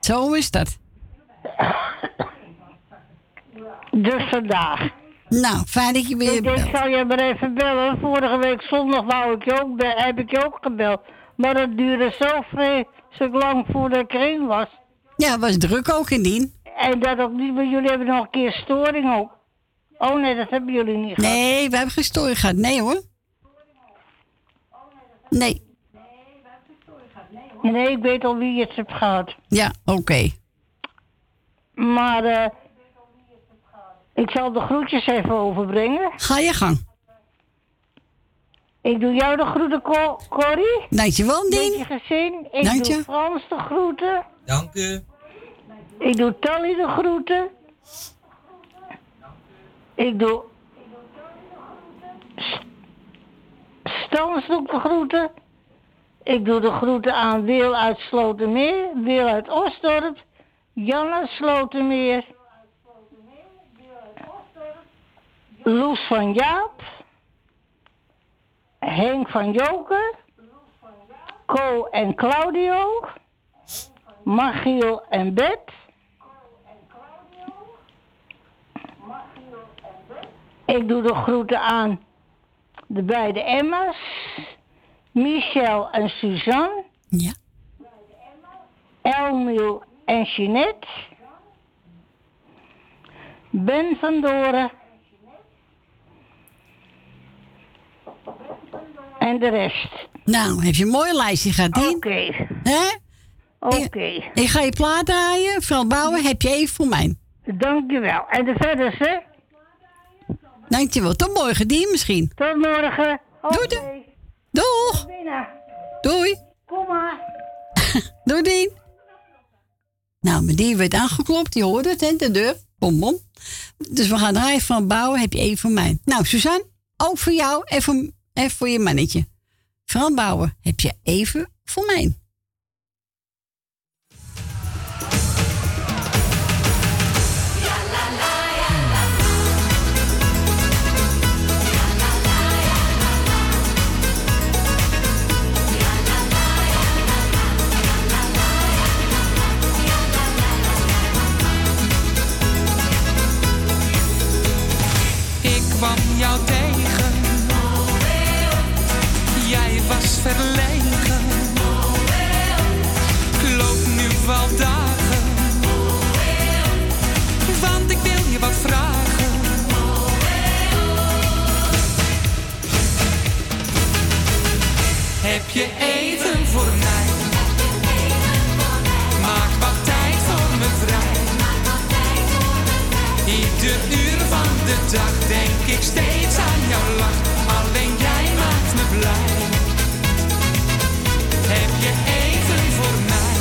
Zo is dat. Dus vandaag. Nou, fijn dat je weer Ik denk, belt. zal je maar even bellen. Vorige week zondag wou ik je ook, heb ik je ook gebeld. Maar dat duurde zo vreselijk lang voordat ik erin was. Ja, het was druk ook in Dien. En dat ook niet, maar jullie hebben nog een keer storing ook. Oh nee, dat hebben jullie niet gehad. Nee, we hebben geen story gehad. Nee hoor. Nee. Nee, ik weet al wie het hebt gehad. Ja, oké. Maar eh, ik zal de groetjes even overbrengen. Ga je gang. Ik doe jou de groeten, Co- Corrie. Dankjewel, Dien. Met je gezin. Ik Dank doe. Frans de groeten. Dank u. Ik doe Tally de groeten. Ik doe S- Stans doe ik de groeten. Ik doe de groeten aan Wil uit Slotermeer, Wil uit Osdorp, Jan uit Slotermeer, Loes van Jaap, Henk van Joker, Co en Claudio, Machiel en Bet, Ik doe de groeten aan de beide Emma's, Michel en Suzanne. Ja. Elmiel en Jeanette. Ben van Doren. En de rest. Nou, heb je een mooi lijstje gehad, Dien. Oké. Hè? Oké. Ik, ik ga je plaat draaien. Frans Bouwen, heb je even voor mij. Dankjewel. En de verderste? Dankjewel. Tot morgen, Dien misschien. Tot morgen. Doei, doei. Doeg. Doei. Kom maar. Doei, Dien. Nou, mijn Dien werd aangeklopt. Die hoorde het, hè, de deur. Bom, bom. Dus we gaan draaien van bouwen. Heb je even voor mij. Nou, Suzanne, ook voor jou en voor, en voor je mannetje. Frans Bouwen, heb je even voor mij. jou tegen. Jij was verlegen. Ik loop nu wel dagen. Want ik wil je wat vragen. Heb je één? dag denk ik steeds aan jouw lach, alleen jij maakt me blij. Heb je even voor mij?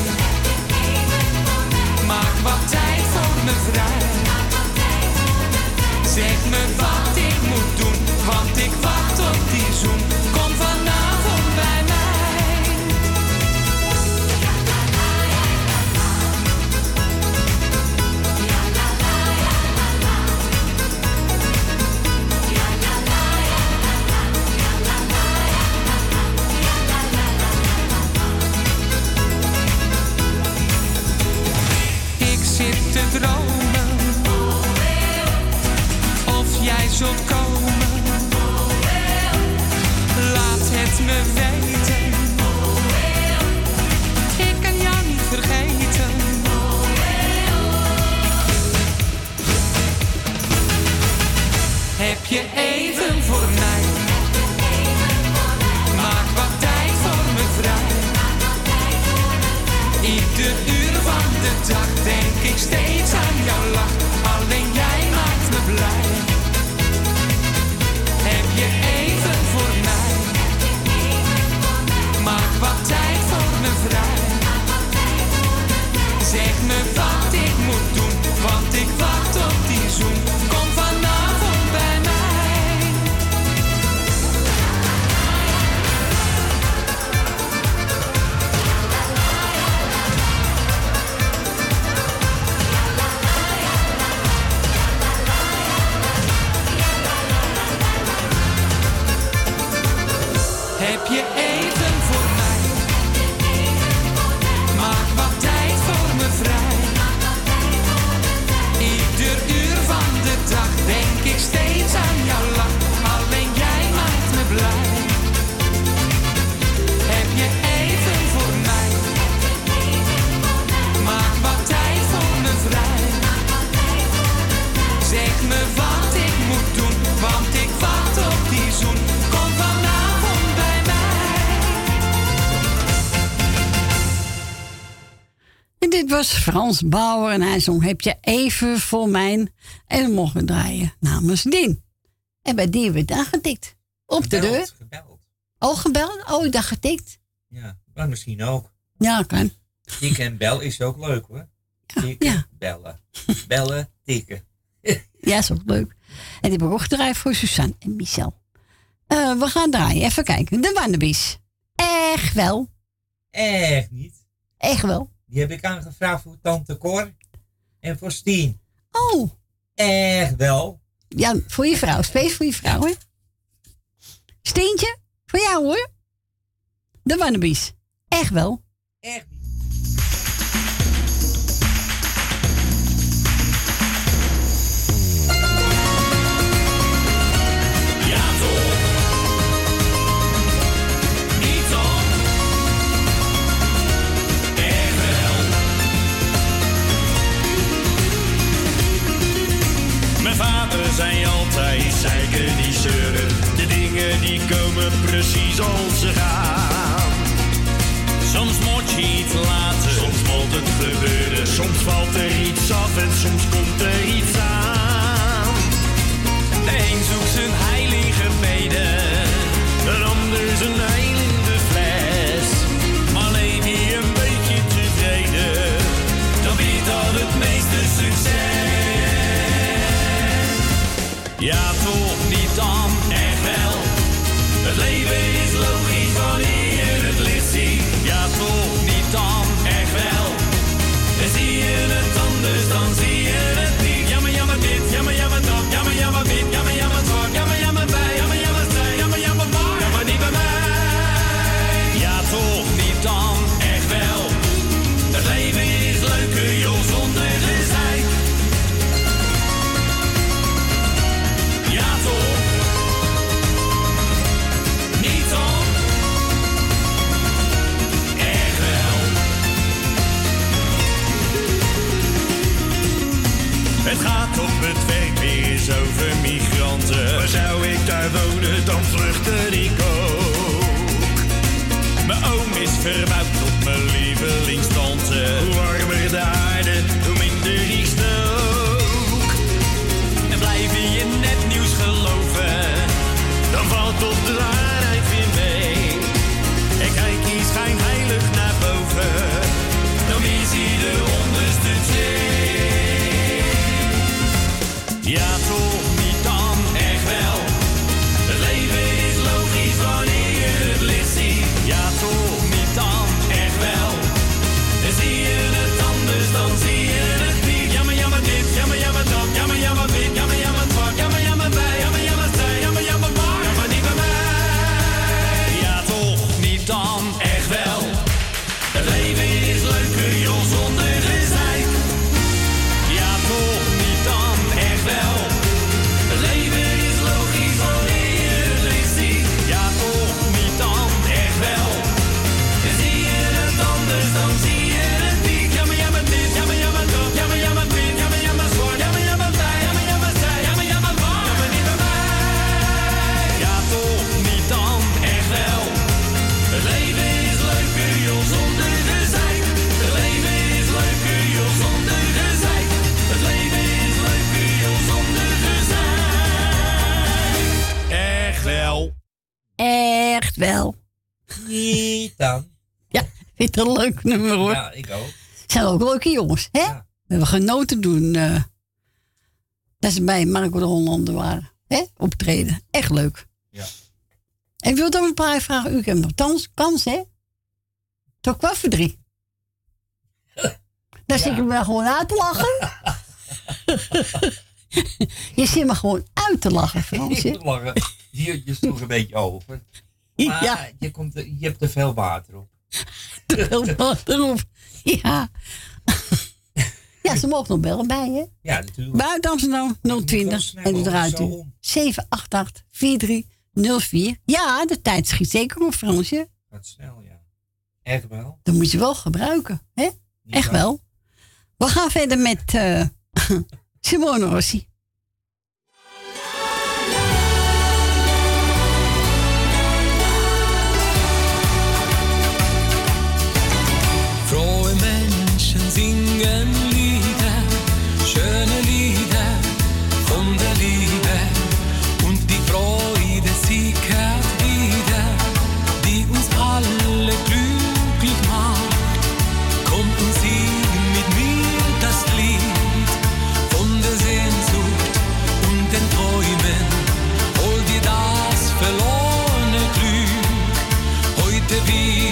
Maak wat tijd voor me vrij. Zeg me wat. Me. Ik kan jou niet vergeten. Heb je even voor mij? Maak wat tijd voor me vrij. Ieder uur van de dag denk ik steeds aan Dit was Frans Bauer en hij zong Heb je even voor mijn... En dan we draaien namens Dien. En bij Dien werd dan getikt. Op de deur. Gebeld. Oh, gebeld? Oh, ik dacht getikt. Ja, maar misschien ook. Ja, kan. Tikken en bel is ook leuk hoor. Tikken, bellen. Bellen, tikken. Ja, is ook leuk. En die heb ik ook gedraaid voor Suzanne en Michel. Eh, we gaan draaien. Even kijken. De Wannabies. Echt wel. Echt niet. Echt wel. Die heb ik aangevraagd voor tante Cor en voor Stien. Oh. Echt wel. Ja, voor je vrouw. Space voor je vrouw, hè? Steentje, voor jou hoor. De Wannabies. Echt wel. Echt Vader zei altijd, zeiken die zeuren. De dingen die komen precies als ze gaan. Soms moet je iets laten, soms moet het gebeuren. Soms valt er iets af en soms komt er iets aan. De een zoekt zijn heilige beden, een ander zijn Ja, toch vind het een leuk nummer hoor. Ja, ik ook. Zijn ook leuke jongens, hè? We hebben genoten doen. eh, dat ze bij Marco de Hollander waren. Hè? Optreden. Echt leuk. Ja. En ik wil dan een paar vragen. U hebt nog kans, kans hè? Tot kwart voor drie. Dan zit je me gewoon uit te lachen. je zit me gewoon uit te lachen, Fransje. Ik moet lachen. Je, je sloeg een beetje over. Maar Ja. je, komt, je hebt er veel water op. Te veel water op. Ja. ja, ze mogen nog bellen bij, hè? Ja, natuurlijk. Buiten Amsterdam 020 en u draait u 788 4304. Ja, de tijd schiet zeker op, Fransje. Gaat snel, ja. Echt wel. Dat moet je wel gebruiken, hè? Echt wel. We gaan verder met eh Simone Rossi. be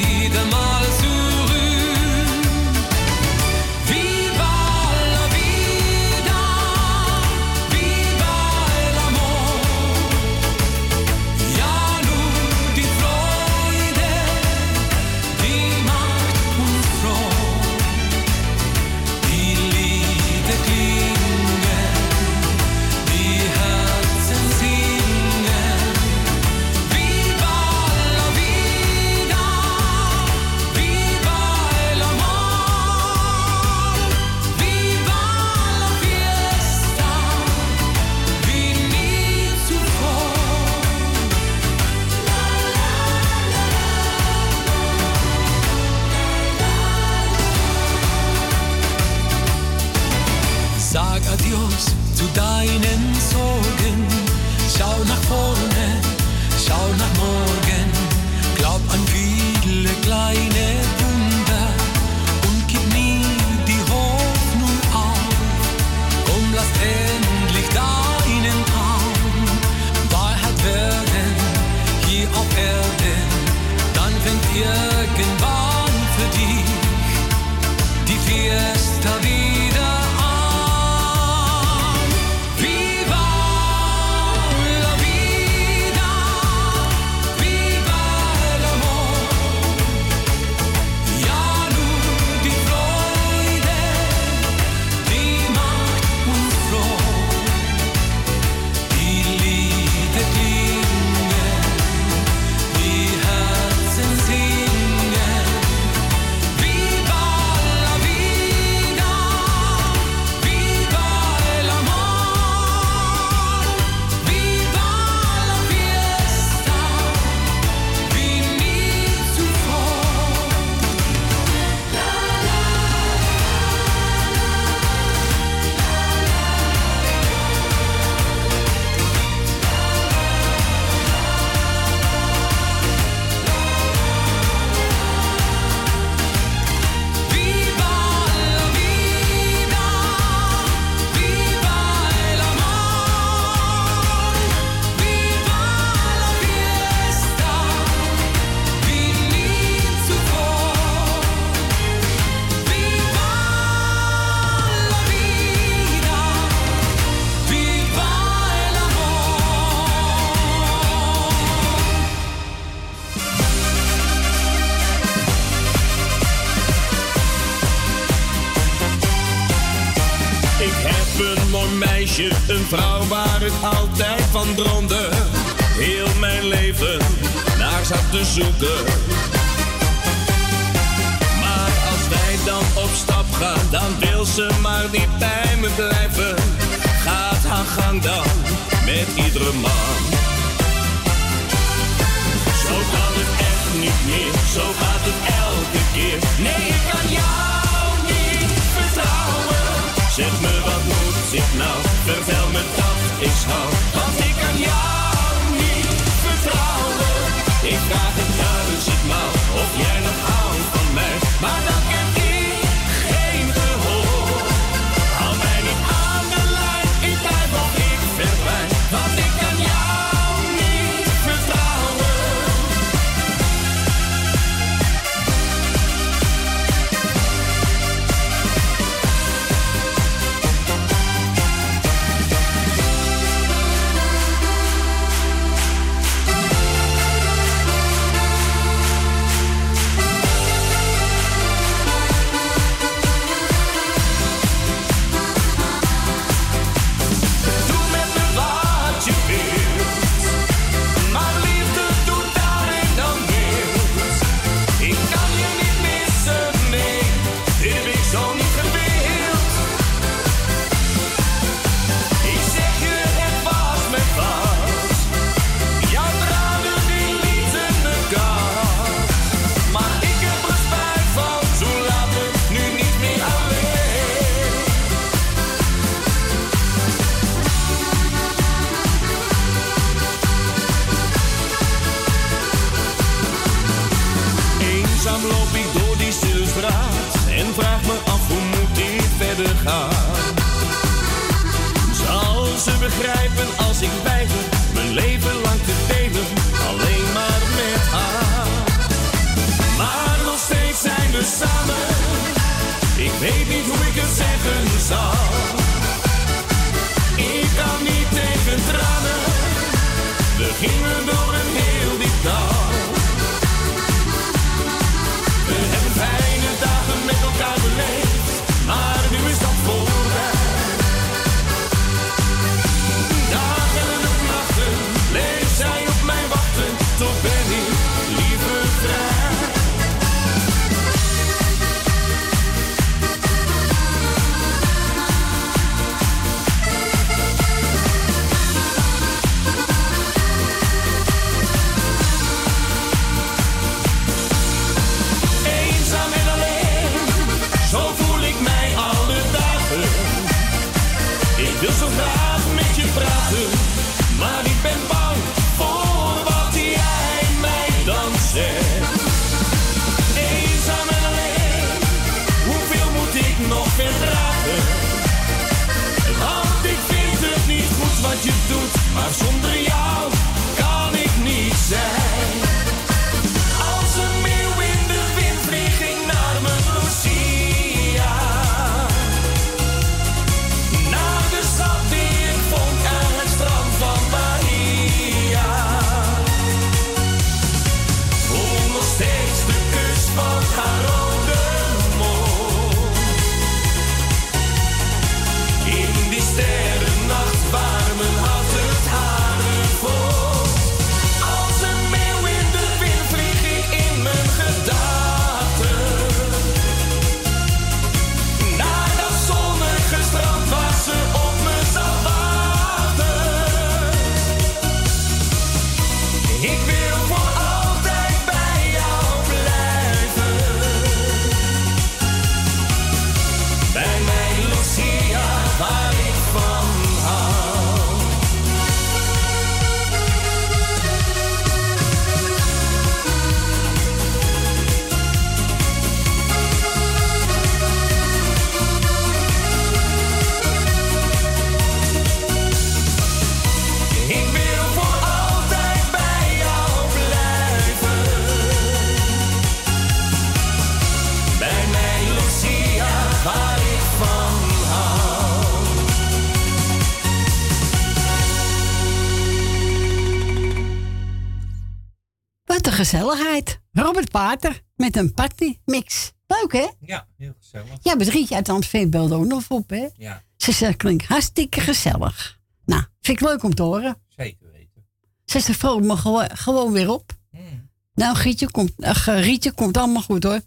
gezelligheid. Robert Pater met een partymix. Leuk, hè? Ja, heel gezellig. Ja, met Rietje uit Amstelveen belde ook nog op, hè? Ja, Ze zegt, klinkt hartstikke gezellig. Nou, vind ik leuk om te horen. zeker weten. Ze zegt, vrolijk me gewoon, gewoon weer op. Hmm. Nou, Gietje komt, eh, Rietje komt allemaal goed, hoor.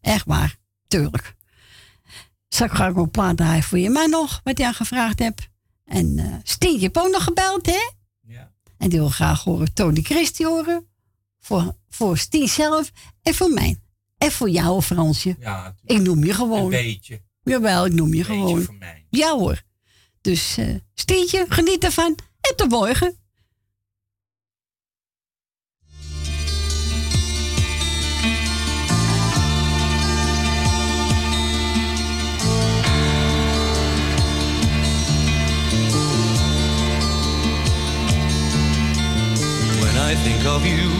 Echt waar, tuurlijk. Straks ga ik ook een plaat draaien voor je man nog, wat je aan gevraagd hebt. En eh Stien, je hebt ook nog gebeld, hè? Ja. En die wil graag horen Tony Christie horen. Voor, voor Stien zelf en voor mij. En voor jou, Fransje. Ja, ik noem je gewoon. Een beetje. Jawel, ik noem je gewoon. voor mij. Ja hoor. Dus eh Stientje, geniet ervan. En tot morgen. When I think of you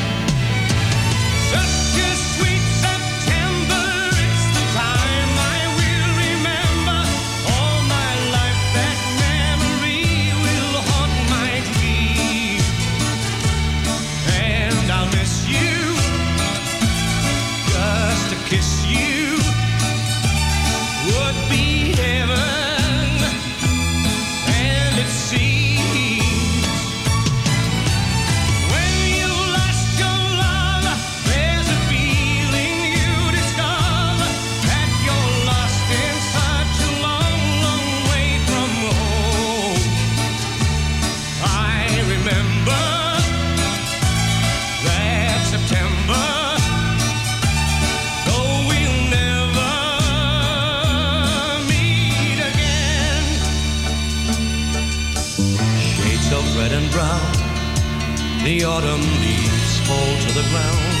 The autumn leaves fall to the ground.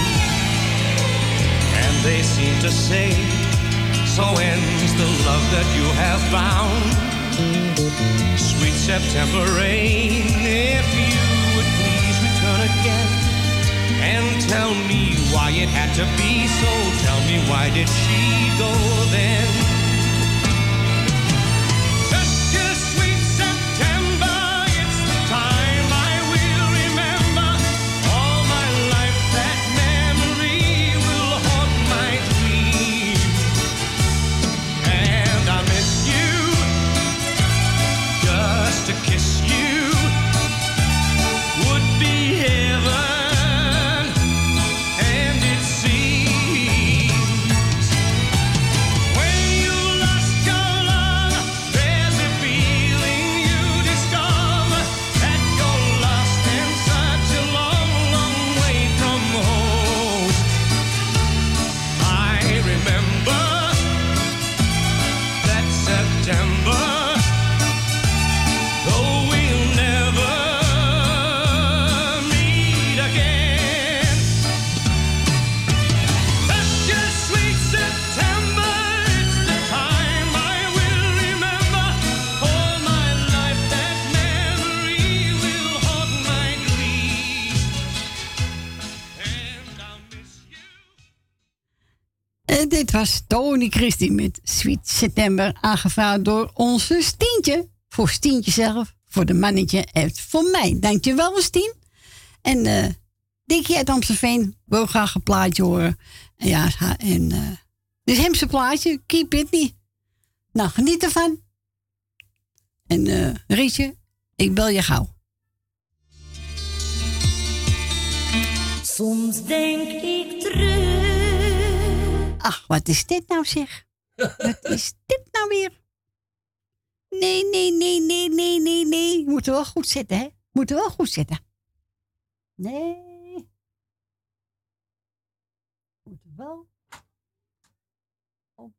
And they seem to say, so ends the love that you have found. Sweet September rain, if you would please return again and tell me why it had to be so. Tell me why did she go then? Dit was Tony Christie met Sweet September, aangevraagd door onze Stientje. Voor Stientje zelf, voor de mannetje en voor mij. Dankjewel, Stien. En eh Dikkie uit Amstelveen wil graag een plaatje horen. En ja, en eh dus hem zijn plaatje, Keep It Me. Nou, geniet ervan. En eh Rietje, ik bel je gauw. Soms denk ik terug. Ach, wat is dit nou zeg? wat is dit nou weer? Nee, nee, nee, nee, nee, nee, nee. Moeten we wel goed zitten, hè? Moeten we wel goed zitten. Nee. Moeten we wel. Oh.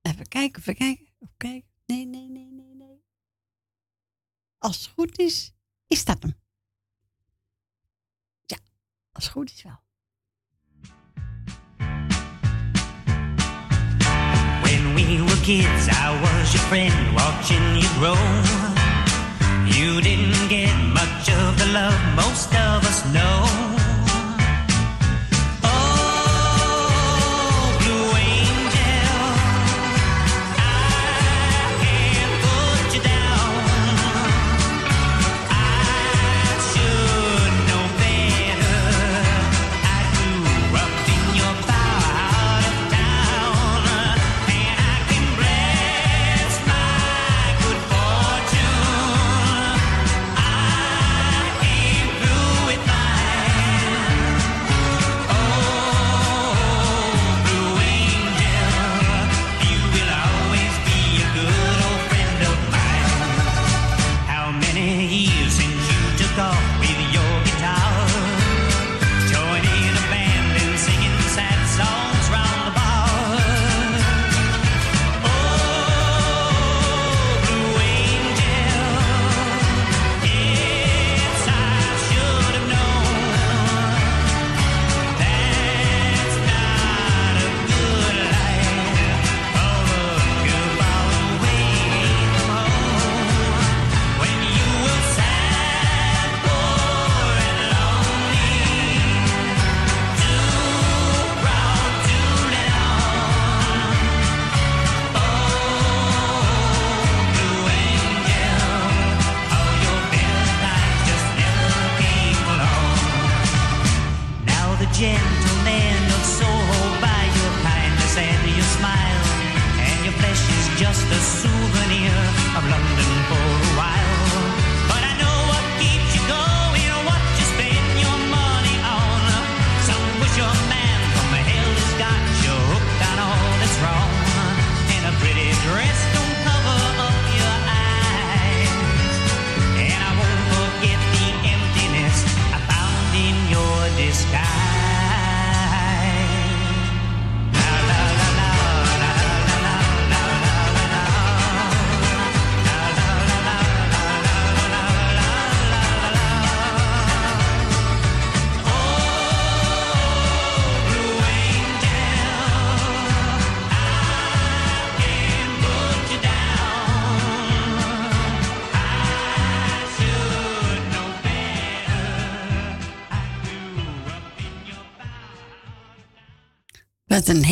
Even kijken, even kijken. Even kijken. Nee, nee, nee, nee, nee. Als het goed is, is dat hem. Ja, als het goed is wel. When we were kids, I was your friend, watching you grow. You didn't get much of the love most of us know.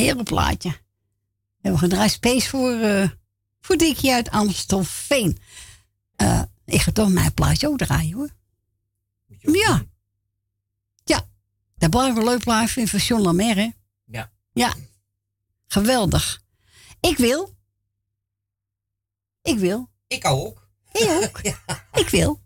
ereplaatje. En we gedraaid space voor, uh, voor Dikkie uit Amstelveen. Uh, ik ga toch mijn plaatje ook draaien hoor. Ja. Ja. Dat blijft een leuk plaatje in van John Lamer hè. Ja. Ja. Geweldig. Ik wil. Ik wil. Ik ook. Ik ook. Ik wil.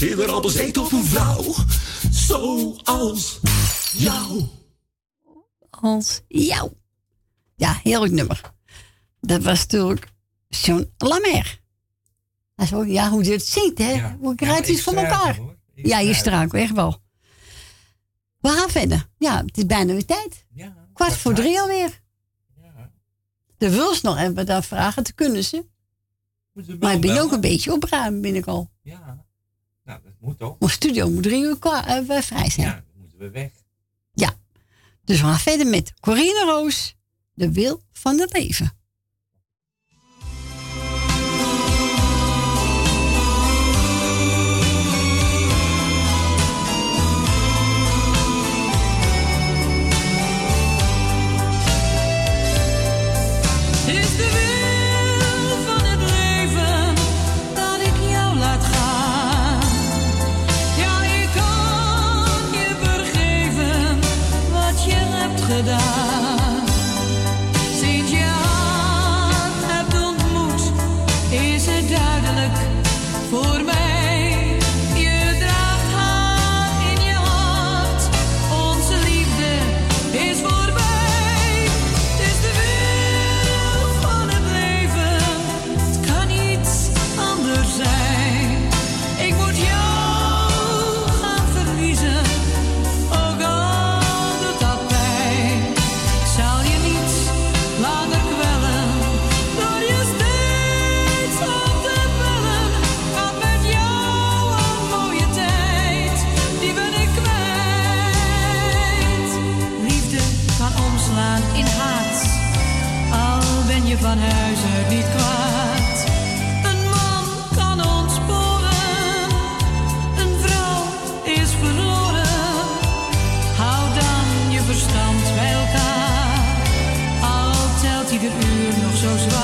was eerder op een vrouw. Zoals jou. Als jou. Ja, heel goed nummer. Dat was natuurlijk zo'n Lamer. zei: ja, hoe dit het ziet, hè? Hoe krijg je van elkaar? Ja, je straalt, echt wel. We gaan verder. Ja, het is bijna weer tijd. Ja, kwart, voor drie alweer. Ja. De wil's nog even daar vragen, te kunnen ze. Maar ik ben ook een beetje opruimen, ben ik al. Ja. Moet studio moet drie uur klaar, eh, vrij zijn. Ja, dan moeten we weg. Ja. Dus we gaan verder met Corinne Roos, de wil van het leven. года. those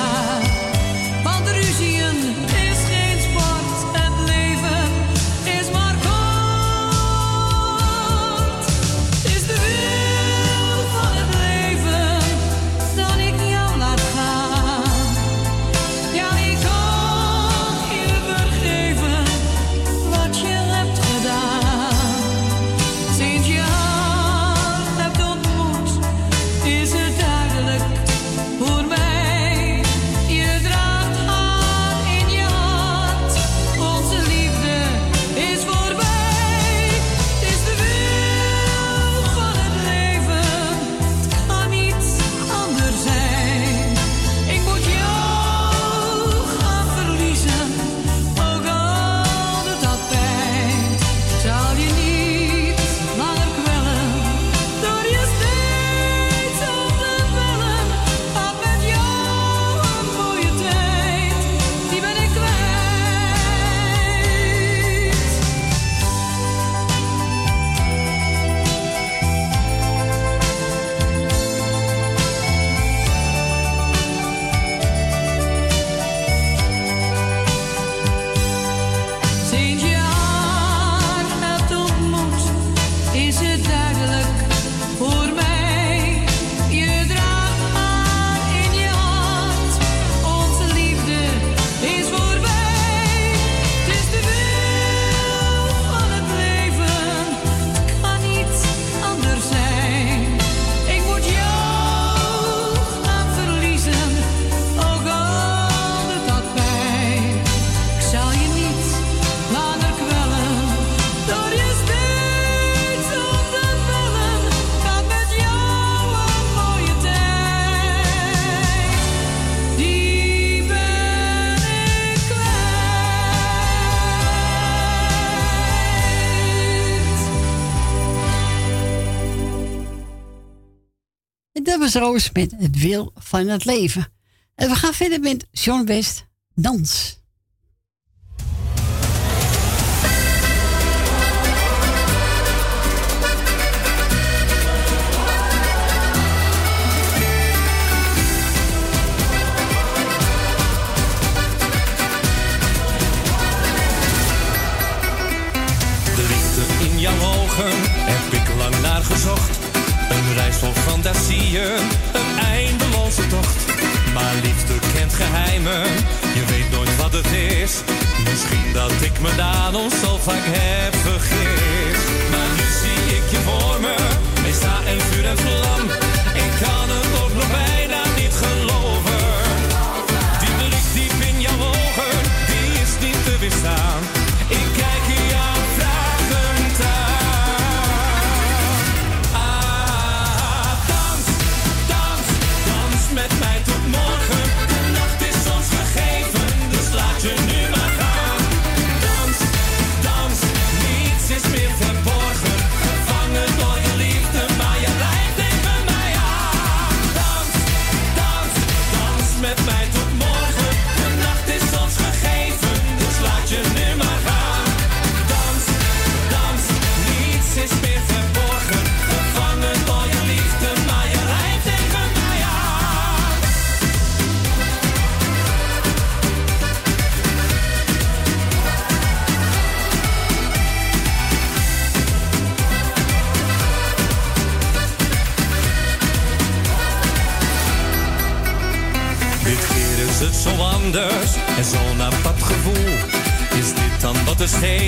Roos met het wil van het leven. En we gaan verder met John West Dans. een eindeloze tocht. Maar liefde kent geheimen, je weet nooit wat het is. Misschien dat ik me daar nog vaak heb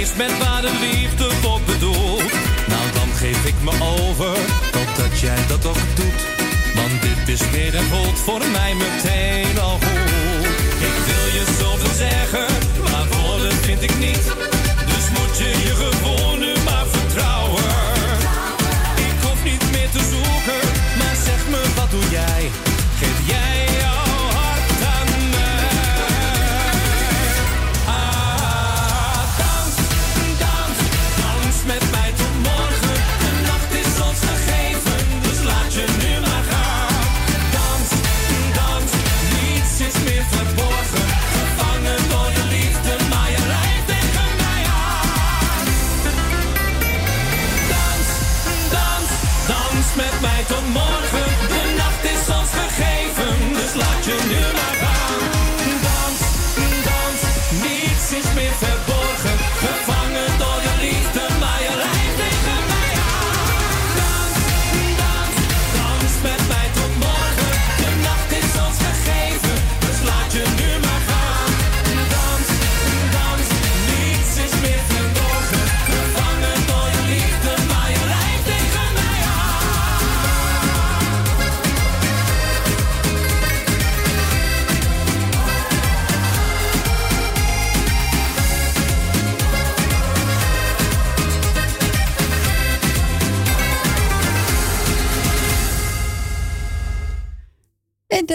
is met waar de liefde voor bedoelt. Nou, dan geef ik me over, totdat jij dat ook doet. Want dit is meer dan voor mij, mijn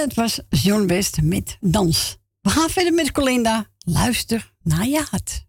Het was John West met Dans. We gaan verder met Colinda. Luister naar je hart.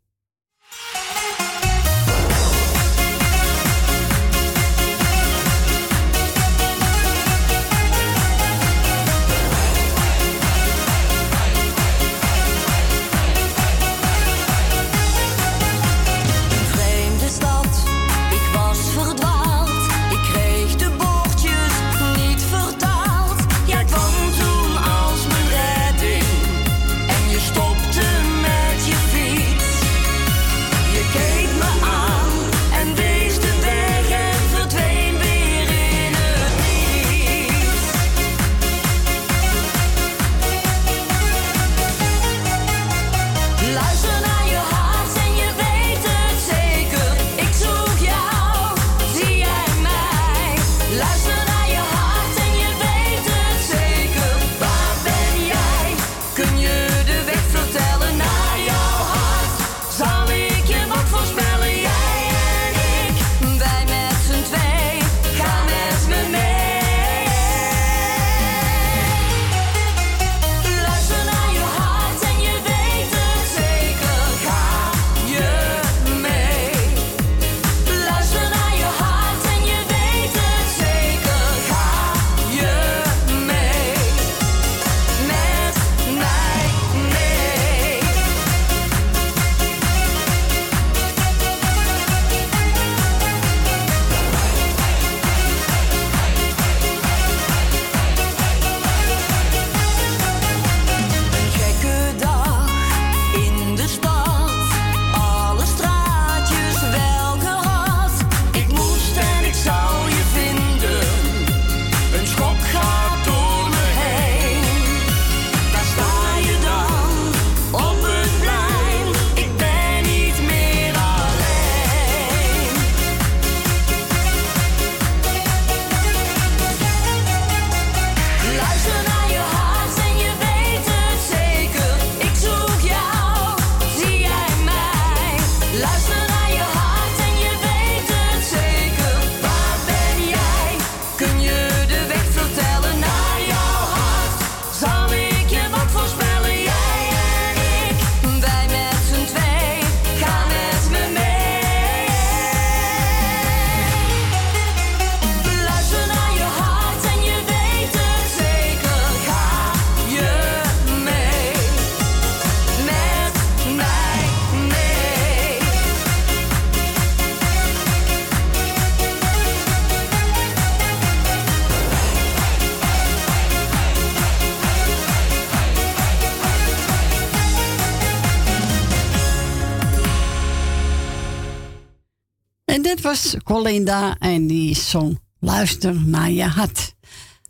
Colinda en die zong Luister naar je hart.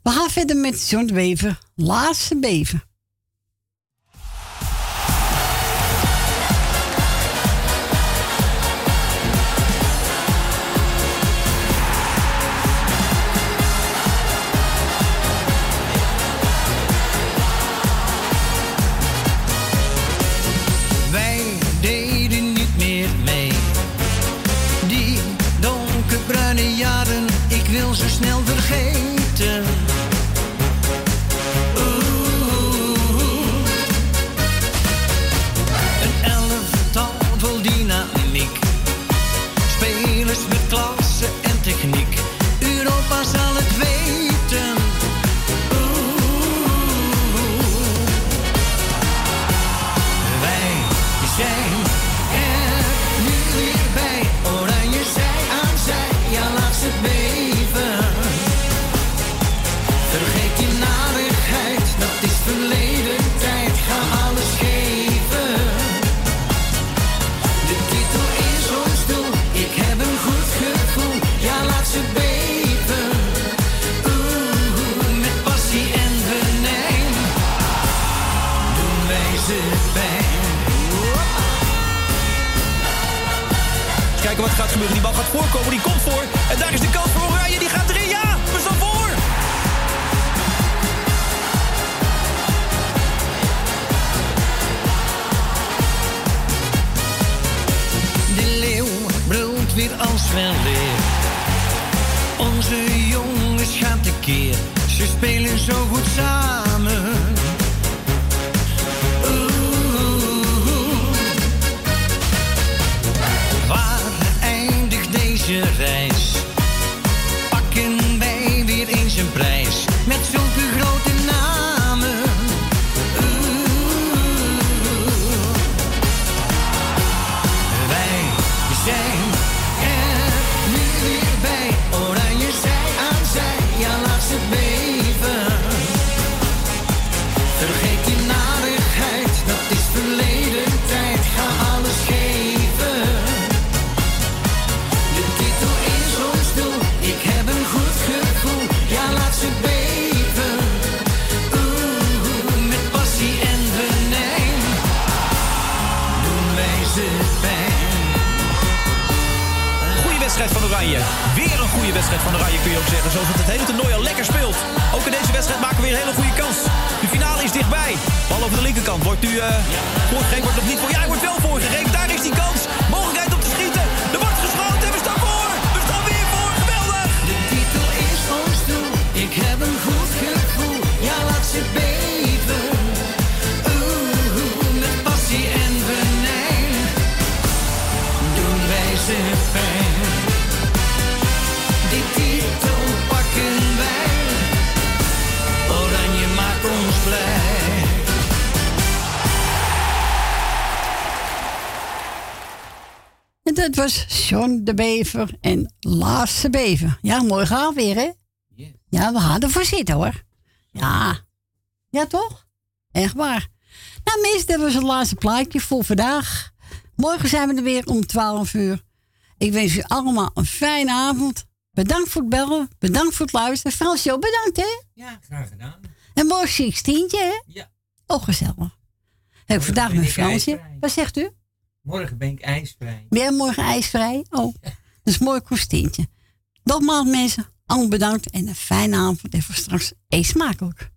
We gaan verder met John Beven, Laatste Beven. spelen zo goed samen. Oranje. Weer een goede wedstrijd van Oranje kun je ook zeggen. Zoals het het hele toernooi al lekker speelt. Ook in deze wedstrijd maken we weer een hele goede kans. De finale is dichtbij. Bal over de linkerkant. Wordt nu eh voorgegeven, wordt nog niet voor. Ja, hij wordt wel voorgegeven. Daar is die kans. Mogelijkheid om te schieten. Er wordt geschoten en we staan voor. We staan weer voor. Geweldig. De titel is ons doel, ik heb een goed Dat was John de Bever en Laatste Bever. Ja, mooi gaan weer, hè? Ja, we gaan ervoor zitten, hoor. Ja. Ja, toch? Echt waar. Nou, mensen, dat was het laatste plaatje voor vandaag. Morgen zijn we er weer om 12 uur. Ik wens u allemaal een fijne avond. Bedankt voor het bellen. Bedankt voor het luisteren. Fransjo, bedankt, hè? Ja, graag gedaan. En mooi 16, hè? Ja. Oh, gezellig. Heb ik vandaag ben met ik Fransje. Wat zegt u? Morgen ben ik ijsvrij. Ben jij morgen ijsvrij? Oh, dat is een mooi kostuumtje. Nogmaals mensen, allemaal bedankt en een fijne avond. En voor straks eet smakelijk.